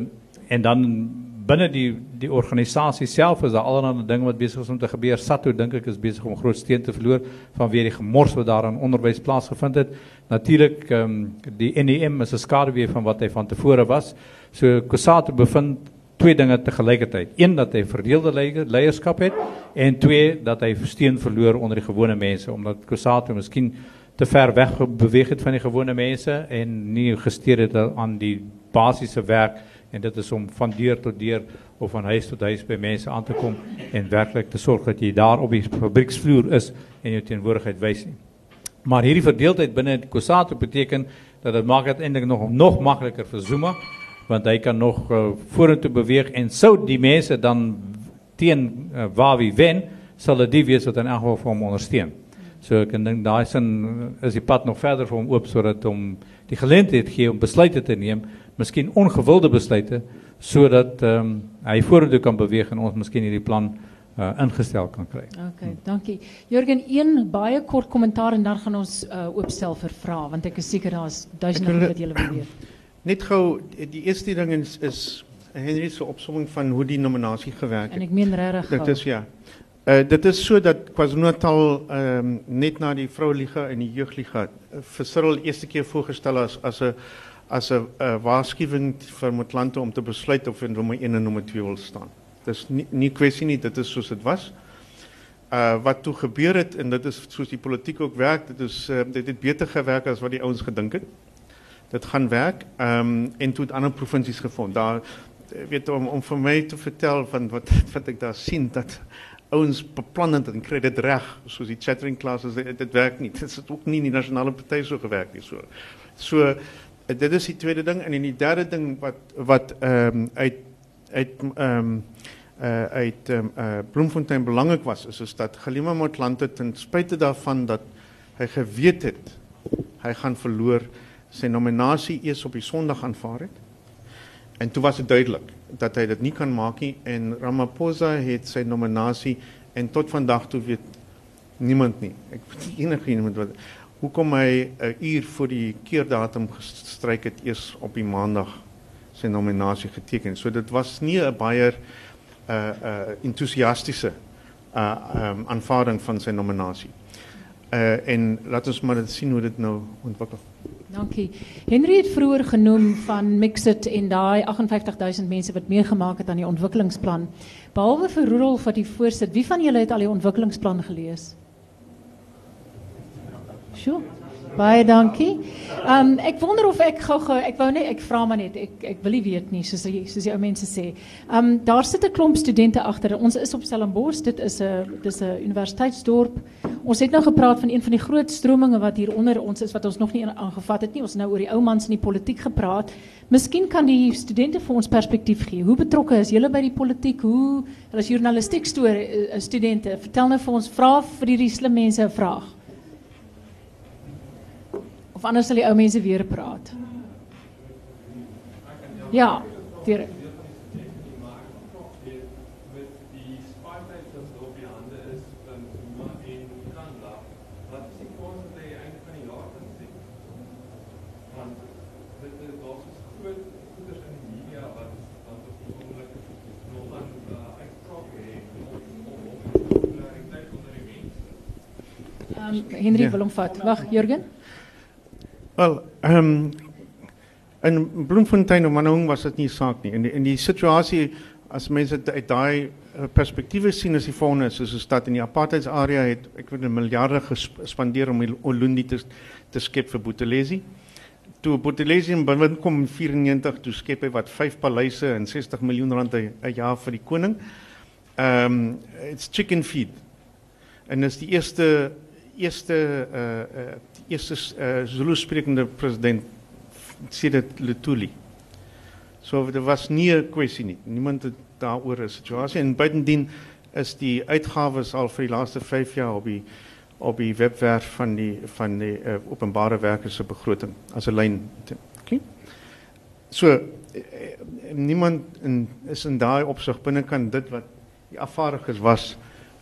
en dan binne die die organisasie self is daar allerlei dinge wat besig is om te gebeur. Sato dink ek is besig om groot steen te verloor vanweer die gemors wat daar in onderwys plaasgevind het. Natuurlik ehm um, die NEM is 'n skaduwee van wat hy van tevore was. So Kusato bevind twee dinge te gelykertyd. Een dat hy verdeelde leierskap het en twee dat hy steun verloor onder die gewone mense omdat Kusato miskien te ver weg beweeg het van die gewone mense en nie gesteer het aan die basiese werk en dit is om van deur tot deur of van huis tot huis by mense aan te kom en werklik te sorg dat jy daar op die fabrieksvloer is en jou teenwoordigheid wys nie. Maar hierdie verdeeldheid binne Kusato beteken dat dit maak dit eintlik nog nog makliker vir Zuma want hy kan nog uh, vorentoe beweeg en sou die mense dan teen uh, waar wie wen sal dit die wees wat in elk geval vir hom ondersteun. So ek dink daai sin uh, is die pad nog verder vir hom oop sodat hom die geleentheid gee om besluite te neem, miskien ongewilde besluite sodat ehm um, hy vorentoe kan beweeg en ons miskien hierdie plan uh, ingestel kan kry. OK, dankie. Jurgen, een baie kort kommentaar en dan gaan ons uh, oopstel vir vrae want ek is seker daar's duisende wat julle wil weet. Net gou die eerste ding is is Henry se opsomming van hoe die nominasie gewerk het. En ek meen regtig. Dit is ja. Uh dit is so dat KwaZulu-Natal um, net na die vroueliga en die jeugliga uh, vir Cyril eerste keer voorgestel as as 'n as 'n uh, waarskuwing vir om te besluit of in nommer 1 en nommer 2 wil staan. Dis nie nie kwessie nie, dit is soos dit was. Uh wat toe gebeur het en dit is soos die politiek ook werk, dit is uh, dit het beter gewerk as wat die ouens gedink het. Dit gaan werk. Um, en toe het ander provinsies gevind. Daar weet om om vir my te vertel van wat *laughs* wat ek daar sien dat ouens beplan het en kry dit reg soos die chattering classes dit, dit werk nie. *laughs* Dit het ook nie in die nasionale party so gewerk nie so. So dit is die tweede ding en die derde ding wat wat ehm uit uit ehm um, uit um, uh, Bloemfontein belangrijk was, is, is dat Galima Motlanthe ten spijte daarvan dat hij geweet het, hij gaan verloor, zijn nominatie eerst op die zondag aanvaard het. En toen was het duidelijk dat hij dat niet kan maken. En Ramaphosa heeft zijn nominatie en tot vandaag toe weet niemand niet. Ik weet enige iemand wat. Hoe kom hij een uur voor die keerdatum gestryk het eerst op die maandag zijn nominatie getekend. So dit was niet een baie uh, uh, enthousiastische uh, um, aanvaarding van zijn nominatie. Uh, en laten we maar zien hoe dit nou ontwikkelt. Dankie. Henry het vroeger genoem van Mixit en daai 58000 mense wat meegemaak het aan die ontwikkelingsplan. Behalwe vir Rudolf wat die voorsit, wie van julle het al die ontwikkelingsplan gelees? Sjoe. Baie dankie. Um, ek wonder of ek gou-gou ek wou net ek vra maar net ek ek wil nie weet nie soos die soos die ou mense sê. Um, daar sit 'n klomp studente agter. Ons is op Stellenbosch. Dit is 'n dis 'n universiteitsdorp. Ons het nou gepraat van een van die groot strominge wat hier onder ons is wat ons nog nie aangevat het nie. Ons het nou oor die ou mans in die politiek gepraat. Miskien kan die studente vir ons perspektief gee. Hoe betrokke is julle by die politiek? Hoe hulle is journalistiek uh, studente. Vertel nou vir ons vra vir hierdie slim mense 'n vraag. Of anders sal die ou mense weer praat. Ja, direk. Um, Henry ja. wil hom vat. Wag, Jurgen. Wel, ehm um, in Bloemfontein of Manong was dit nie saak nie. In die in die situasie as mense uit daai uh, perspektiewe sien as die is, soos 'n stad in die apartheidsarea het ek weet 'n miljarde gespandeer om Olundi te te skep vir Buthelezi. Toe Buthelezi in bewind kom in 94 toe skep hy wat 5 paleise en 60 miljoen rand 'n jaar vir die koning. Ehm um, it's chicken feed. En dis die eerste eerste uh uh eerste uh, Zulu sprekende president sedert Lutuli. So dit was nie 'n kwessie nie. Niemand het daaroor 'n situasie en buitendien is die uitgawes al vir die laaste 5 jaar op die op die webwerf van die van die uh, openbare werke se begroting as 'n lyn. Okay. So niemand in, is in daai opsig binnekant dit wat die afvaardigers was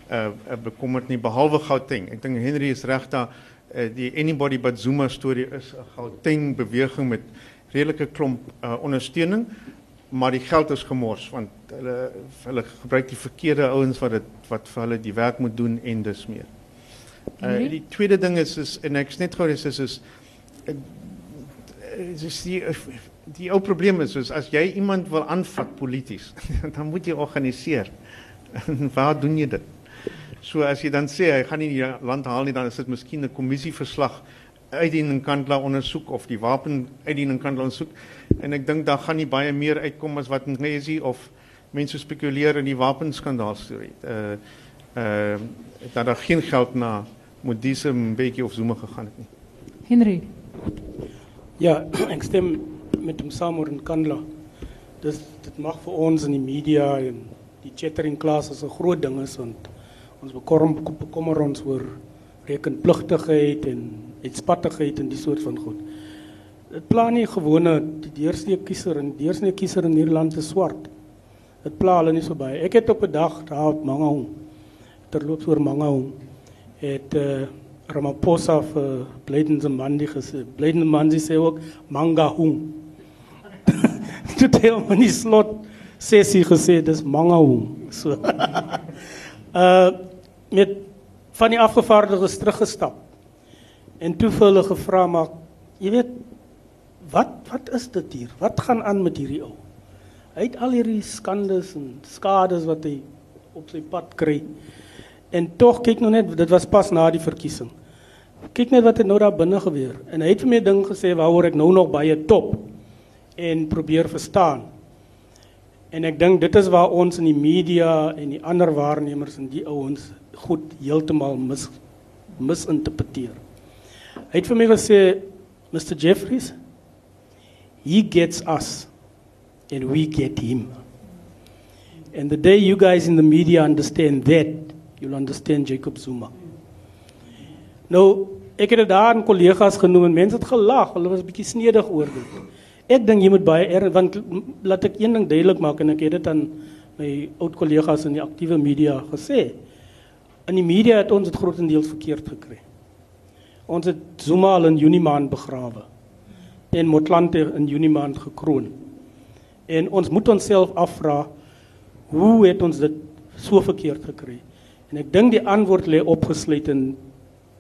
uh, uh bekommerd nie behalwe Gauteng. Ek dink Henry is reg daar uh, die anybody but Zuma storie is 'n Gauteng beweging met redelike klomp uh, ondersteuning, maar die geld is gemors want hulle hulle gebruik die verkeerde ouens wat dit wat vir hulle die werk moet doen en dis meer. Uh, die tweede ding is is en ek net gou is is is is die die ou probleem is soos as jy iemand wil aanvat polities, *laughs* dan moet jy organiseer. *laughs* Waar doen jy dit? So as jy dan sê hy gaan nie die land haal nie, dan is dit miskien 'n kommissieverslag uitdiening kantla ondersoek of die wapen uitdiening kantla ondersoek. En ek dink daar gaan nie baie meer uitkom as wat Ngesi of mense spekuleer in die wapenskandaal storie. Uh uh dat daar geen geld na Modise Mbeki of Zuma gegaan het nie. Henry. Ja, *clears throat* ek stem met hom saam oor in Kandla. Dis dit mag vir ons in die media en die chattering classes 'n groot ding is want ons bekommer ons oor rekenpligtigheid en uitspattigheid en die soort van goed. Dit pla nie gewone die deursnee kiezer en deursnee kiezer in Nederland is swart. Dit pla hulle nie so baie. Ek het op 'n dag daar op Mangaung terloops oor Mangaung het uh, Ramaphosa vir Blydense Mandi gesê. Blydense Mandi sê ook Mangaung. *laughs* Dit het hom in die slot sessie gesê dis Mangaung. So. uh *laughs* met van die afgevaardigdes teruggestap. En toe vir hulle gevra maar jy weet wat wat is dit hier? Wat gaan aan met hierdie ou? Hy het al hierdie skandes en skades wat hy op sy pad kry. En tog kyk nou net, dit was pas na die verkiesing. Kyk net wat het nou daar binne gebeur. En hy het vir my ding gesê waaroor ek nou nog baie top en probeer verstaan. En ek dink dit is waar ons in die media en die ander waarnemers en die ouens goed heeltemal mis misinterpreteer. Hy het vir my gesê Mr Jeffries he gets us and we get him. And the day you guys in the media understand that, you'll understand Jacob Zuma. Nou, ek het daar aan kollegas genoem en mense het gelag, hulle was bietjie snedig oor dit. Ek dink jy moet baie erg want laat ek een ding duidelik maak en ek het dit aan my oud kollegas in die aktiewe media gesê. In die media het ons dit grootendeels verkeerd gekry. Ons het Zuma al in Junie maand begrawe en Motlanthe in Junie maand gekroon. En ons moet onsself afvra hoe het ons dit so verkeerd gekry? En ek dink die antwoord lê opgesluit in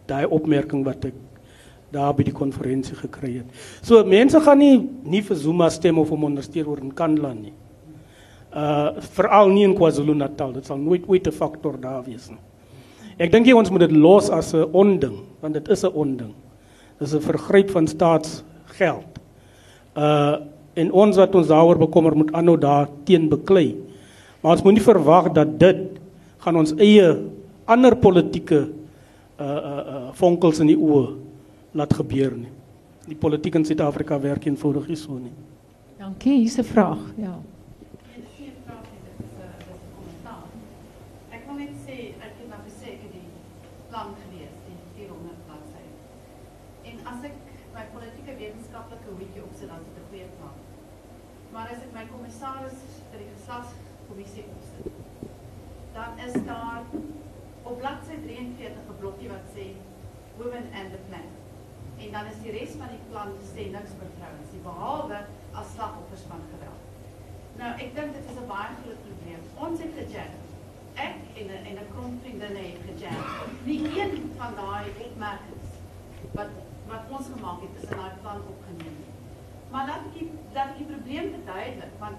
daai opmerking wat ek daar by die konferensie gekry het. So mense gaan nie nie vir Zuma stem of hom ondersteun oor in Kandla nie. Uh veral nie in KwaZulu-Natal. Dit sal nooit ooit 'n faktor daar wees nie. Ek dink jy ons moet dit los as 'n onding, want dit is 'n onding. Dis 'n vergryp van staatsgeld. Uh en ons wat ons daaroor bekommer moet aanhou daar teen beklei. Maar ons moenie verwag dat dit gaan ons eie ander politieke uh uh, uh vonkels in die oë laat gebeur nie. Die politiek in Suid-Afrika werk eenvoudig nie so nie. Dankie, hier's 'n vraag. Ja. Ek wil net sê ek het gesê ek het die plan gelees, die 400 bladsye. En as ek my politieke wetenskaplike hoedjie opsit, dan is dit 'n goeie plan. Maar as ek my kommissaris vir die geslagskommissie opsit, dan is daar op bladsy 43 'n blokkie wat sê women and the plan. En dan is die res van die plan sê niks oor vrouens nie, behalwe as slagoffers van geweld. Nou, ek dink dit is 'n baie groot probleem. Ons het gejam. Ek en en 'n klomp vriendinne het gejam. Nie een van daai opmerkings wat wat ons gemaak het is in daai plan opgeneem. Maar dat ek dat die probleem verduidelik, want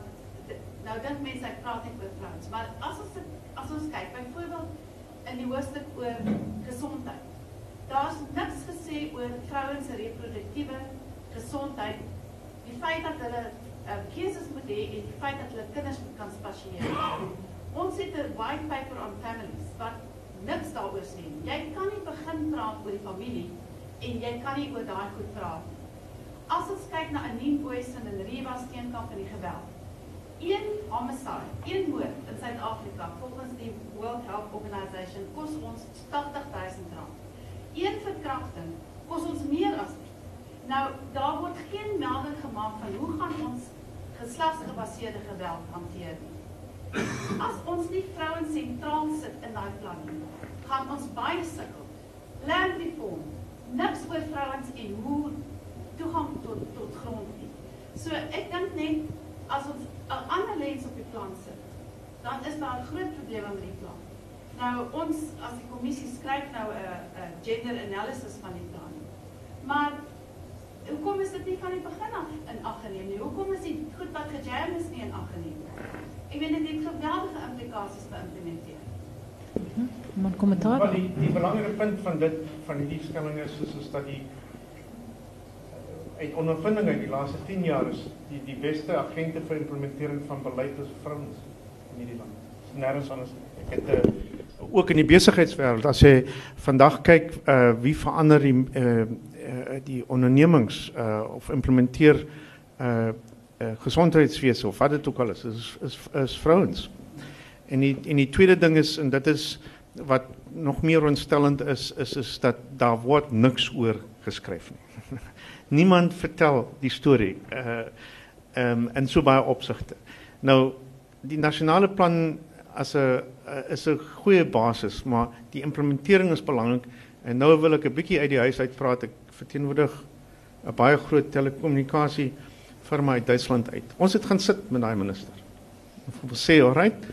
nou dink mense ek praat net oor vrouens, maar as ons as ons kyk byvoorbeeld in die hoofstuk oor gesondheid. Daar's niks gesê oor vrouens se reproduktiewe gesondheid. Die feit dat hulle uh, keuses moet hê en die feit dat hulle kinders moet kan spasieer. Ons het 'n white paper on families wat niks daaroor sê nie. Jy kan nie begin praat oor die familie en jy kan nie oor daai goed praat nie. As ons kyk na Anine Booysen en Reba Steenkamp in die geweld. Een homicide, een moord in Suid-Afrika volgens die World Health Organization kos ons 80000 rand. Een verkrachting kos ons meer as dit. Nou daar word geen melding gemaak van hoe gaan ons geslagsgebaseerde geweld hanteer nie. As ons nie vrouens sentraal sit in daai plan nie, gaan ons baie sukkel. Land reform, niks oor vrouens en hoe toegang tot tot grond nie. So ek dink net as ons 'n ander lens op die plan sit, dan is daar 'n groot probleem met die plan. Nou ons as die kommissie skryf nou 'n 'n gender analysis van die plan. Maar hoekom is dit nie van die begin af in ag geneem nie? Hoekom is die goed wat gejam is nie in ag geneem nie? Ek weet dit het geweldige implikasies beïmplementeer. Maar kommentaar. Wel die die belangrike punt van dit van hierdie is is, is dat die uit ondervinding uit die laaste 10 jaar is die die beste agente vir implementering van beleid is vrouens in hierdie land. Nêrens anders. Ek het ook in die besigheidswêreld as jy vandag kyk uh wie verander die uh, uh die ondernemings uh of implementeer uh uh gesondheidswese of wat dit ook al is is is, is vrouens. En die en die tweede ding is en dit is wat nog meer ontstellend is is is dat daar word niks oor geskryf nie. *laughs* Niemand vertel die storie uh ehm um, in so baie opsigte. Nou die nasionale plan as 'n uh, is 'n goeie basis, maar die implementering is belangrik en nou wil ek 'n bietjie uit die huis uit praat. Ek verteenwoordig 'n baie groot telekommunikasie firma uit Duitsland uit. Ons het gaan sit met daai minister. Ons sê, "Alright,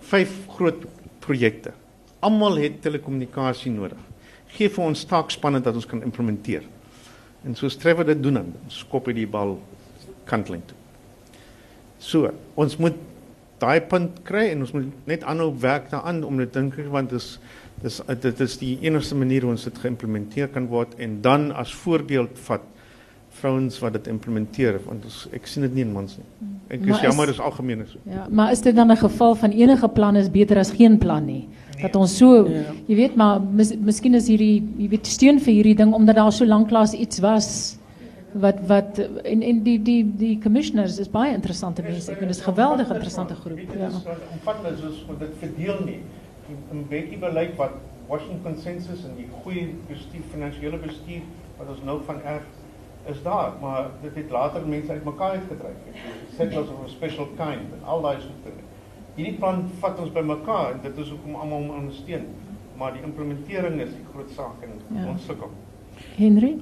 vyf groot projekte. Almal het telekommunikasie nodig. Gee vir ons taakspanne dat ons kan implementeer." En so Trevor dit doen. Ons skop hy die bal kantlyn toe. So, ons moet daai punt kry en ons moet net aanhou werk daaraan om dit dink want dis dis dit is die enigste manier hoe ons dit geïmplementeer kan word en dan as voorbeeld vat vrouens wat dit implementeer want ons ek sien dit nie in mans nie. Ek Maar is jammer is- dis algemeen so. Ja, maar is dit dan 'n geval van enige plan is beter as geen plan nie? Dat ons so, Ja. jy weet maar mis, miskien is hierdie jy weet steun vir hierdie ding omdat daar so lanklaas iets was wat wat en en die die die commissioners is baie interessante mense. Ek vind dit is 'n geweldig interessante groep. Dit Ja. is omvattend soos wat dit verdeel nie. 'n Bietjie beleid wat Washington consensus en die goeie bestuur finansiële bestuur wat ons nou van erg is daar, maar dit het later mense uitmekaar uitgedryf. Settlers of a special kind en al daai soort dinge. Hierdie plan vat ons bymekaar en dit is hoekom almal hom ondersteun. Maar die implementering is die groot saak en Ja. ons sukkel. Henry,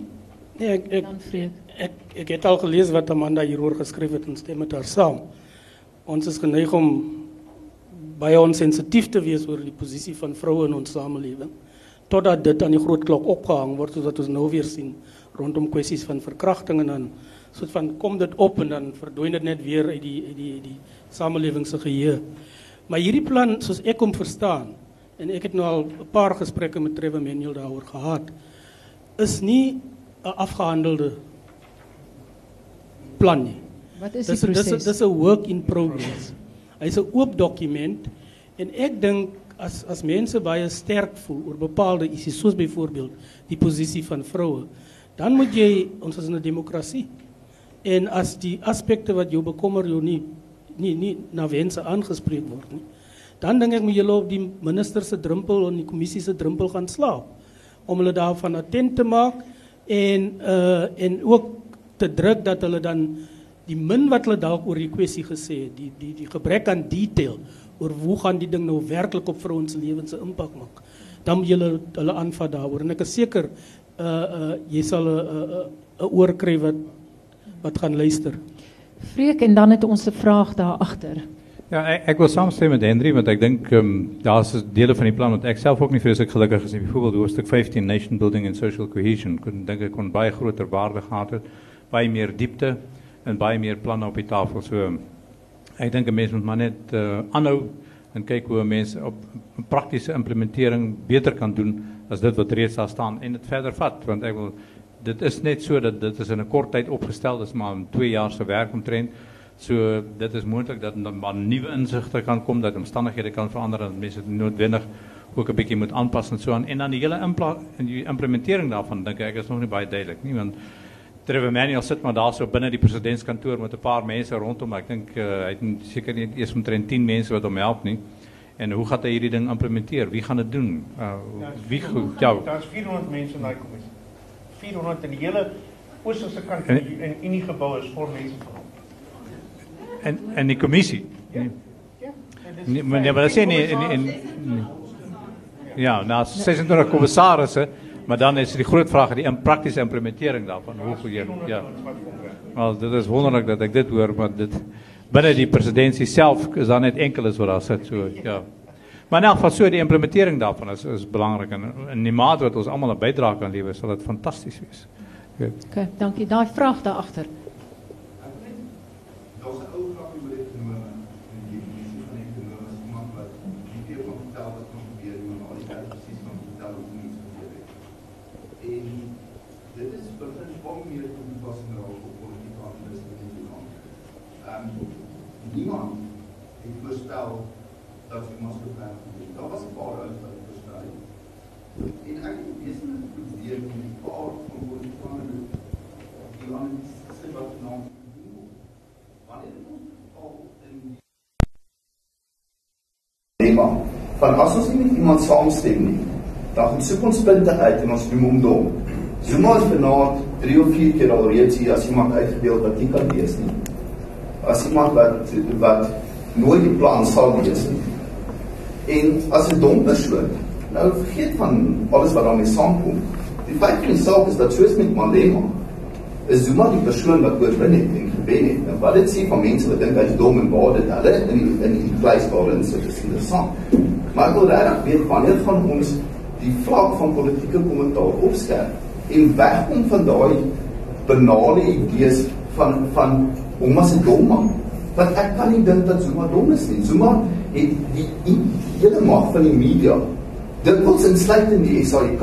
Nee, ek ek dan Freek. Ek ek het al gelees wat Amanda hieroor geskryf het en stem met haar saam. Ons is geneig om baie onsensitief te wees oor die posisie van vroue in ons samelewing totdat dit aan die groot klok opgehang word soos wat ons nou weer sien rondom kwessies van verkrachting en dan soort van kom dit op en dan verdwyn dit net weer uit die uit die die samelewing se. Maar hierdie plan soos ek hom verstaan en ek het nou al 'n paar gesprekke met Trevor Manuel daaroor gehad is nie 'n afgehandelde plan nie. Wat is die Dis proses? dis 'n work in progress. Hy's 'n oop dokument en ek dink as as mense baie sterk voel oor bepaalde issues soos byvoorbeeld die posisie van vroue, dan moet jy ons is 'n demokrasie. En as die aspekte wat jou bekommer jou nie nie nie na wense aangespreek word nie, dan dink ek moet julle op die minister se drempel en die kommissie se drempel gaan slaap om hulle daarvan attent te maak en uh en ook te druk dat hulle dan die min wat hulle dalk oor die kwessie gesê het, die die die gebrek aan detail oor hoe gaan die ding nou werklik op vrouens se lewens se impak maak. Dan moet julle hulle aanvat daaroor en ek is seker uh uh jy sal 'n 'n 'n oor kry wat wat gaan luister. Freek en dan het ons 'n vraag daar agter. Ja, ek, ek wil saamstem met Henry want ek dink ehm um, daar's 'n dele van die plan wat ek self ook nie vreeslik gelukkig is nie. Byvoorbeeld hoofstuk 15 Nation Building and Social Cohesion. Kon dink ek kon baie groter waarde gehad het, baie meer diepte en baie meer planne op die tafel. So ek dink 'n mens moet maar net uh, aanhou en kyk hoe mense op praktiese implementering beter kan doen as dit wat reeds daar staan en dit verder vat want ek wil dit is net so dat dit is in 'n kort tyd opgestel, dis maar 'n 2 jaar se werk omtrent. So dit is moontlik dat maar nuwe insigte kan kom dat omstandighede kan verander en mense noodwendig ook 'n bietjie moet aanpas en aan en dan die hele impla die implementering daarvan dink ek is nog nie baie duidelik nie want Trevor Manuel sit maar daarso binne die presidentskantoor met 'n paar mense rondom maar ek dink uh, hy het nie- seker nie eers omtrent 10 mense wat hom help nie en hoe gaan hy hierdie ding implementeer wie gaan dit doen uh, wie goed ja Daar's 400 mense in daai kommissie. 400 in die hele oosterse kant En- van die en in die gebou is vol mense van hom. en en die kommissie nee. Ja. Nee, maar nee, maar dat sê nie in in nee. Ja, nou 26 kommissarisse, maar dan is die groot vraag die in praktiese implementering daarvan. Hoe goed jy ja. Wel, dit is wonderlik dat ek dit hoor, maar dit binne die presidentskap self is daar net enkeles wat daar sit so ja. Maar in elk geval so die implementering daarvan is is belangrik en in die mate wat ons almal 'n bydrae kan lewer, sal dit fantasties wees. Goed. Okay. Daai vraag daar agter. Daar's 'n ou grappie oor ekonome en die definisie van ekonome is iemand wat nie veel van vertel wat kan gebeur nie, maar al die tyd presies kan vertel hoe iets gebeur het. En dit is begin baie meer toepassing raak op politieke aktivisme in die land. Ehm niemand het voorspel dat die maatskappy. Daar was 'n paar ouens wat voorspel het. En ek het wesenlik probeer om die paar van politieke die analise wat nou. Wanneer ons al in dilemma van as ons nie met iemand saamstem nie, dan soek ons punte uit en ons noem hom dom. Zuma is vanaand 3 of 4 keer al reeds hier as iemand uitgebeeld wat nie kan lees nie. As iemand wat wat nooit die plan sal lees nie. En as 'n dom persoon, nou vergeet van alles wat daarmee saamkom. Die feit van die saak is dat soos met Malema is Zuma die persoon wat oorwin het en gewen het. En wat dit sê van mense wat dink hy's dom en waar dit hulle in die, in die kluis daarin sit is interessant. Maar ek wil regtig weet wanneer gaan ons die vlak van politieke kommentaar opskerp en wegkom van daai banale idees van van hom as 'n dom man. Want ek kan nie dink dat Zuma dom is nie. Zuma het die die hele mag van die media dit word insluitend die SAIK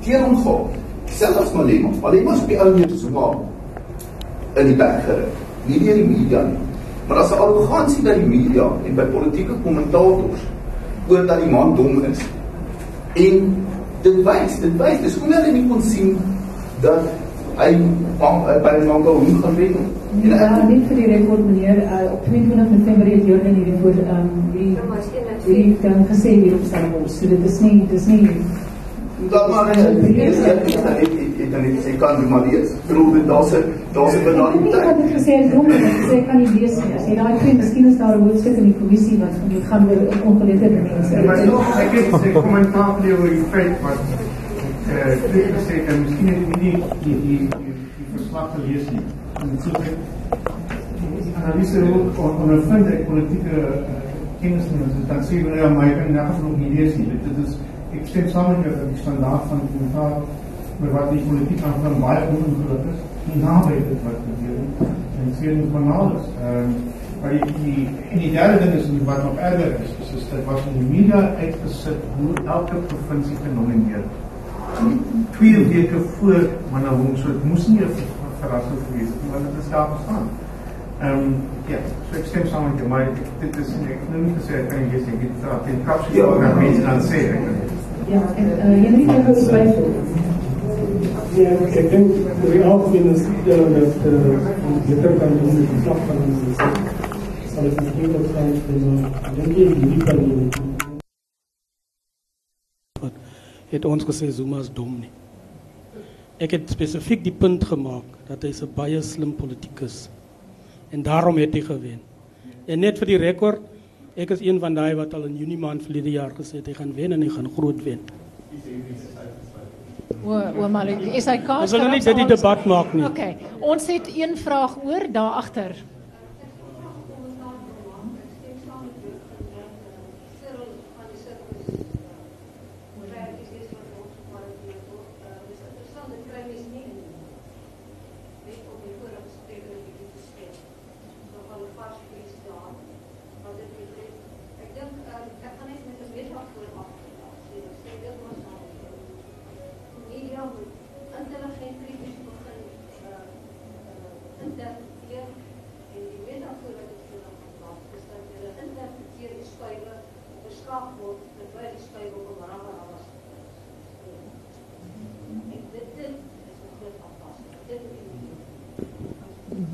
teen hom gehad. Selfs Malema, Malema is op die ou net Zuma in die bek gerig. Nie deur die media nie. Maar as 'n arrogansie dat die media en by politieke kommentators oor dat die man dom is. En dit wys, dit wys, dis hoe hulle nie kon sien dat hy by Manga hoe gaan wen. En ja, net vir die rekord meneer, uh, op 22 November het Jordan hierdie voor ehm um, die die dan gesê hier op Stellenbosch. So dit is nie dis nie Dan maar net ek dan net sê kan jy maar weet. Bedoel dit daar's 'n daar's 'n benadering. Ek het gesê ek dom en ek sê kan nie wees nie. As jy daai kry, miskien is daar 'n hoofstuk in die kommissie wat van dit gaan oor ongeletterde mense. Ja, maar nog ek het sê kommentaar oor die feit wat eh dit gesê en miskien nie die die die, verslag gelees nie. En dit sê analise ook ondervind ek politieke uh, kennis en dan sê ja, maar ek kan nog nog nie lees nie. Dit is ek stem saam met jou dat die standaard van kommentaar maar wat die politiek aan van baie ongeluk is, nie naby dit wat gebeur en sien hoe kanaal is. Ehm maar die, die en die derde ding is wat nog erger is, is, is dit was in die media uitgesit hoe elke provinsie genomineer twee weke voor ons so dit moes nie 'n verrassing gewees het want dit is daar bestaan. Ehm um, ja, so ek stem saam met jou, maar dit is ek nou nie gesê ek kan jy sê dit is in kapsie wat mense dan sê. Ja, en uh, jy moet net gou byvoeg. Ja, ek dink die algemene is dat uh, die kan doen met die vlak van die sal het miskien ook zijn en dink jy die kan doen. Het ons gesê Zuma is dom nie. Ek het spesifiek die punt gemaak dat hy 'n baie slim politikus en daarom het hy gewen. En net vir die rekord, ek is een van daai wat al in Junie maand verlede jaar gesê het hy gaan wen en hy gaan groot wen. O, o maar is hy kaart? Ons wil nie dit die debat maak nie. Okay. Ons het een vraag oor daar agter.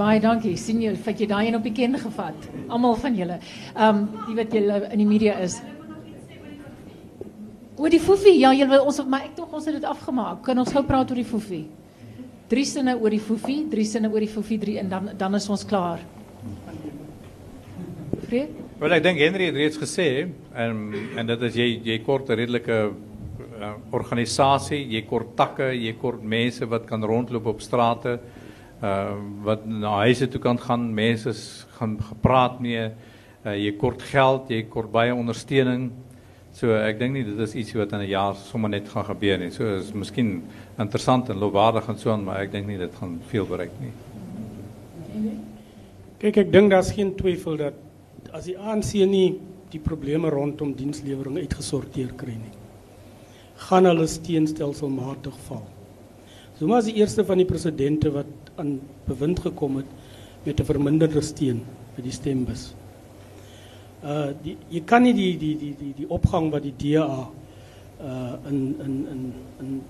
Baie dankie. sien jy vat jy daai een op die ken gevat. Almal van julle. Ehm die wat julle in die media is. Oor die foefie. Ja, julle ons maar ek dink ons het dit afgemaak. Kan ons gou praat oor die foefie? Drie sinne oor die foefie, drie sinne oor die foefie, drie en dan dan is ons klaar. Vrede? Wel ek dink Henry het reeds gesê en en dit is jy jy kort 'n redelike uh, organisasie, jy kort takke, jy kort mense wat kan rondloop op strate uh wat na huise toe kan gaan, mense gaan gepraat mee. Uh jy kort geld, jy kort baie ondersteuning. So ek dink nie dit is iets wat in 'n jaar sommer net gaan gebeur nie. So is miskien interessant en loofwaardig en so aan, maar ek dink nie dit gaan veel bereik nie. Kyk, ek dink daar's geen twyfel dat as die ANC nie die probleme rondom dienslewering uitgesorteer kry nie, gaan hulle steenstelselmatig val. Zuma is die eerste van die presidente wat aan bewind gekom het met 'n verminderde steun vir die stembus. Uh die jy kan nie die die die die die opgang wat die DA uh in in in in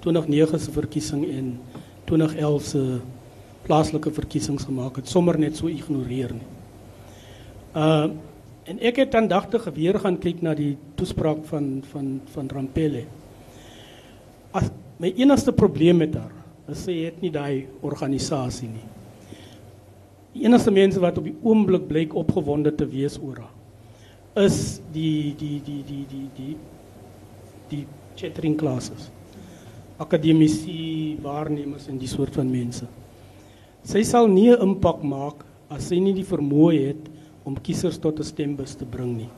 2009 se verkiesing en 2011 se plaaslike verkiesings gemaak het sommer net so ignoreer nie. Uh en ek het aandagtig weer gaan kyk na die toespraak van van van Rampele. As my enigste probleem met haar is sy het nie daai organisasie nie. Die enigste mense wat op die oomblik blyk opgewonde te wees oor haar is die die die die die die die chattering classes. Akademici, waarnemers en die soort van mense. Sy sal nie 'n impak maak as sy nie die vermoë het om kiesers tot 'n stembus te bring nie.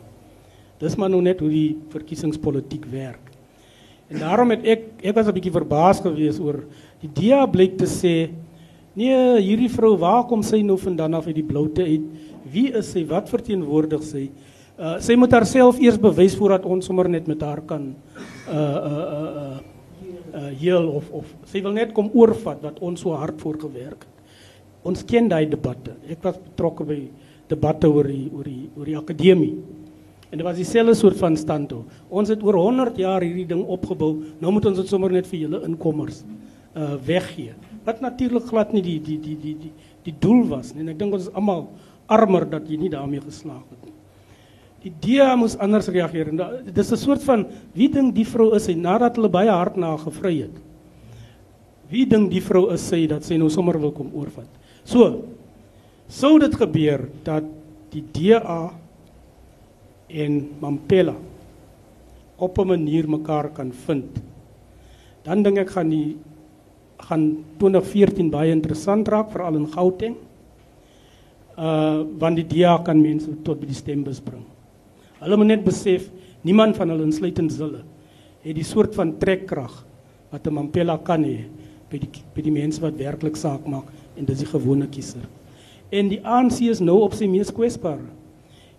Dis maar nou net hoe die verkiesingspolitiek werk. En daarom het ek ek was 'n bietjie verbaas geweest oor DA blyk te sê Nee, hierdie vrou, waar kom sy nou vandaan af uit die bloute uit? Wie is sy? Wat verteenwoordig sy? Uh sy moet haarself eers bewys voordat ons sommer net met haar kan uh uh uh uh, uh heel of of sy wil net kom oorvat wat ons so hard voor gewerk het. Ons ken daai debatte. Ek was betrokke by debatte oor die oor die oor die akademie. En dit was dieselfde soort van standto. Ons het oor 100 jaar hierdie ding opgebou. Nou moet ons dit sommer net vir julle inkommers uh weggee. Wat natuurlik glad nie die die die die die die doel was nie. En ek dink ons is almal armer dat jy nie daarmee geslaag het nie. Die DEA moes anders reageer. En dit is 'n soort van wie dink die vrou is sy nadat hulle baie hard na gevry het. Wie dink die vrou is sy dat sy nou sommer wil kom oorvat. So sou dit gebeur dat die DA en Mampela op 'n manier mekaar kan vind. Dan dink ek gaan die gaan 2014 baie interessant raak veral in Gauteng. Uh want die DA kan mense tot by die stembus bring. Hulle moet net besef niemand van hulle insluitend hulle het die soort van trekkrag wat 'n Mampela kan hê by die by die mense wat werklik saak maak en dis die gewone kiezer. En die ANC is nou op sy mees kwesbaar.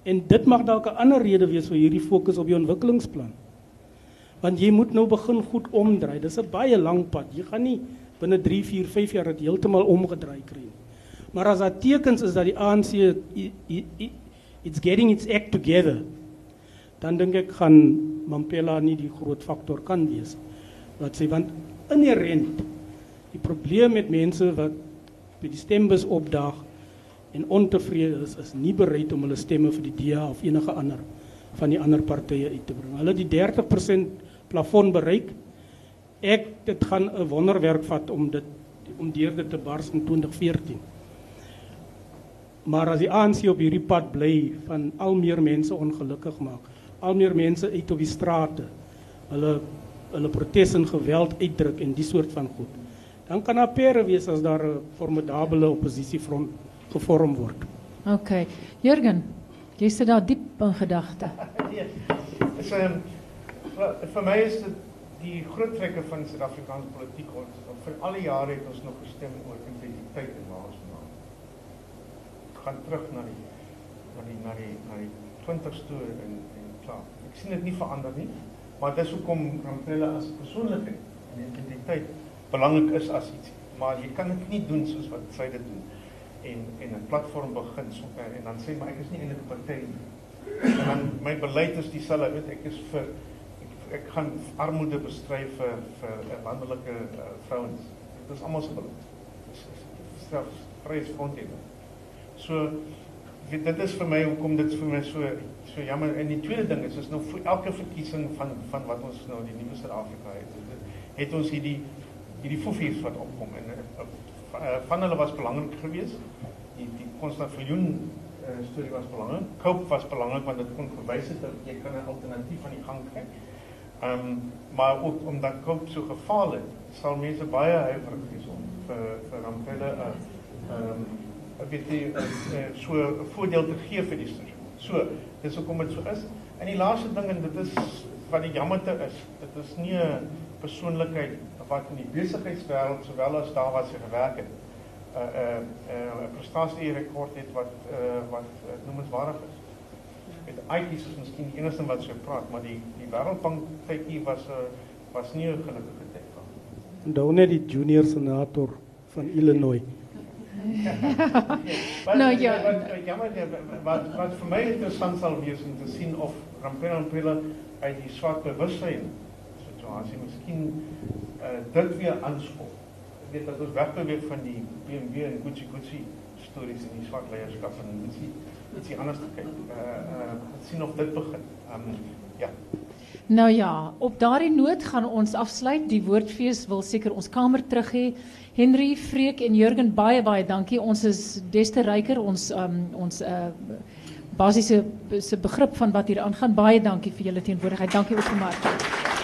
En dit mag dalk 'n ander rede wees vir hierdie fokus op die ontwikkelingsplan. Want jy moet nou begin goed omdraai. Dis 'n baie lang pad. Jy gaan nie binne 3, 4, 5 jaar dit heeltemal omgedraai kry nie. Maar as daar tekens is dat die ANC it's getting its act together, dan dink ek gaan Mampela nie die groot faktor kan wees wat sê want inherent die probleem met mense wat by die stembus opdaag en ontevrede is is nie bereid om hulle stemme vir die DA of enige ander van die ander partye uit te bring. Hulle het die 30% plafon bereik. Ek dit gaan 'n wonderwerk vat om dit om deur dit te bars in 2014. Maar as die ANC op hierdie pad bly van al meer mense ongelukkig maak, al meer mense uit op die strate, hulle hulle protes en geweld uitdruk en die soort van goed. Dan kan daar pere wees as daar 'n formidabele oppositiefront gevorm word. OK. Jurgen, jy sit daar diep in gedagte. nee. *laughs* Is ehm vir my is dit die groot trekke van Suid-Afrikaanse politiek ons vir al die jare het ons nog gestem oor identiteit en waar ons vandaan. Gaan terug na die na die na die na die 20 storie en en klaar. Ek sien dit nie verander nie, maar dis hoekom Ramphele as persoonlikheid en identiteit belangrik is as iets. Maar jy kan dit nie doen soos wat sy dit doen en en 'n platform begin so, en dan sê maar ek is nie eintlik 'n party nie. En dan my beleid is dieselfde, weet ek is vir ek, gaan armoede bestry vir vir landelike uh, vrouens. Dit is almal se beleid. Self vryheidsfront het. So weet, dit is vir my hoekom dit vir my so so jammer en die tweede ding is is nou vir elke verkiesing van van wat ons nou die nuwe Suid-Afrika het. Het ons hierdie hierdie fofies wat opkom en uh, van hulle was belangrik geweest. Die die Konstant Viljoen uh, storie was belangrik. Cope was belangrik want dit kon verwys het dat jy kan 'n alternatief aan die gang kry. Ehm um, maar ook omdat Cope so gefaal het, sal mense baie huiwerig wees om vir vir Ramphele 'n ehm um, 'n bietjie so 'n voordeel te gee vir die storie. So, dis hoekom dit so is. En die laaste ding en dit is wat die jammerte is, dit is nie 'n persoonlikheid wat in die besigheidswêreld sowel as daar wat sy gewerk het 'n uh, 'n uh, 'n uh, prestasie rekord het wat uh, wat uh, noemenswaardig is. Met IT's is miskien die enigste wat so praat, maar die die Wêreldbank tydjie was uh, was nie 'n gelukkige tyd van. Onthou net die junior senator van Illinois. *laughs* nou ja, wat jammer wat wat vir my interessant sal wees om te sien of Ramphele Ramphele uit die swart bewussyn situasie miskien uh, dit weer aanspoor. Ek weet dat ons wegbeweeg van die BMW en Gucci Gucci stories in die swart leierskap en ietsie ietsie anders te kyk. Uh uh sien of dit begin. Um ja. Nou ja, op daardie noot gaan ons afsluit. Die woordfees wil seker ons kamer terug hê. Henry, Freek en Jurgen baie baie dankie. Ons is des te ryker ons um ons uh basiese se begrip van wat hier aangaan. Baie dankie vir julle teenwoordigheid. Dankie ook vir Mark.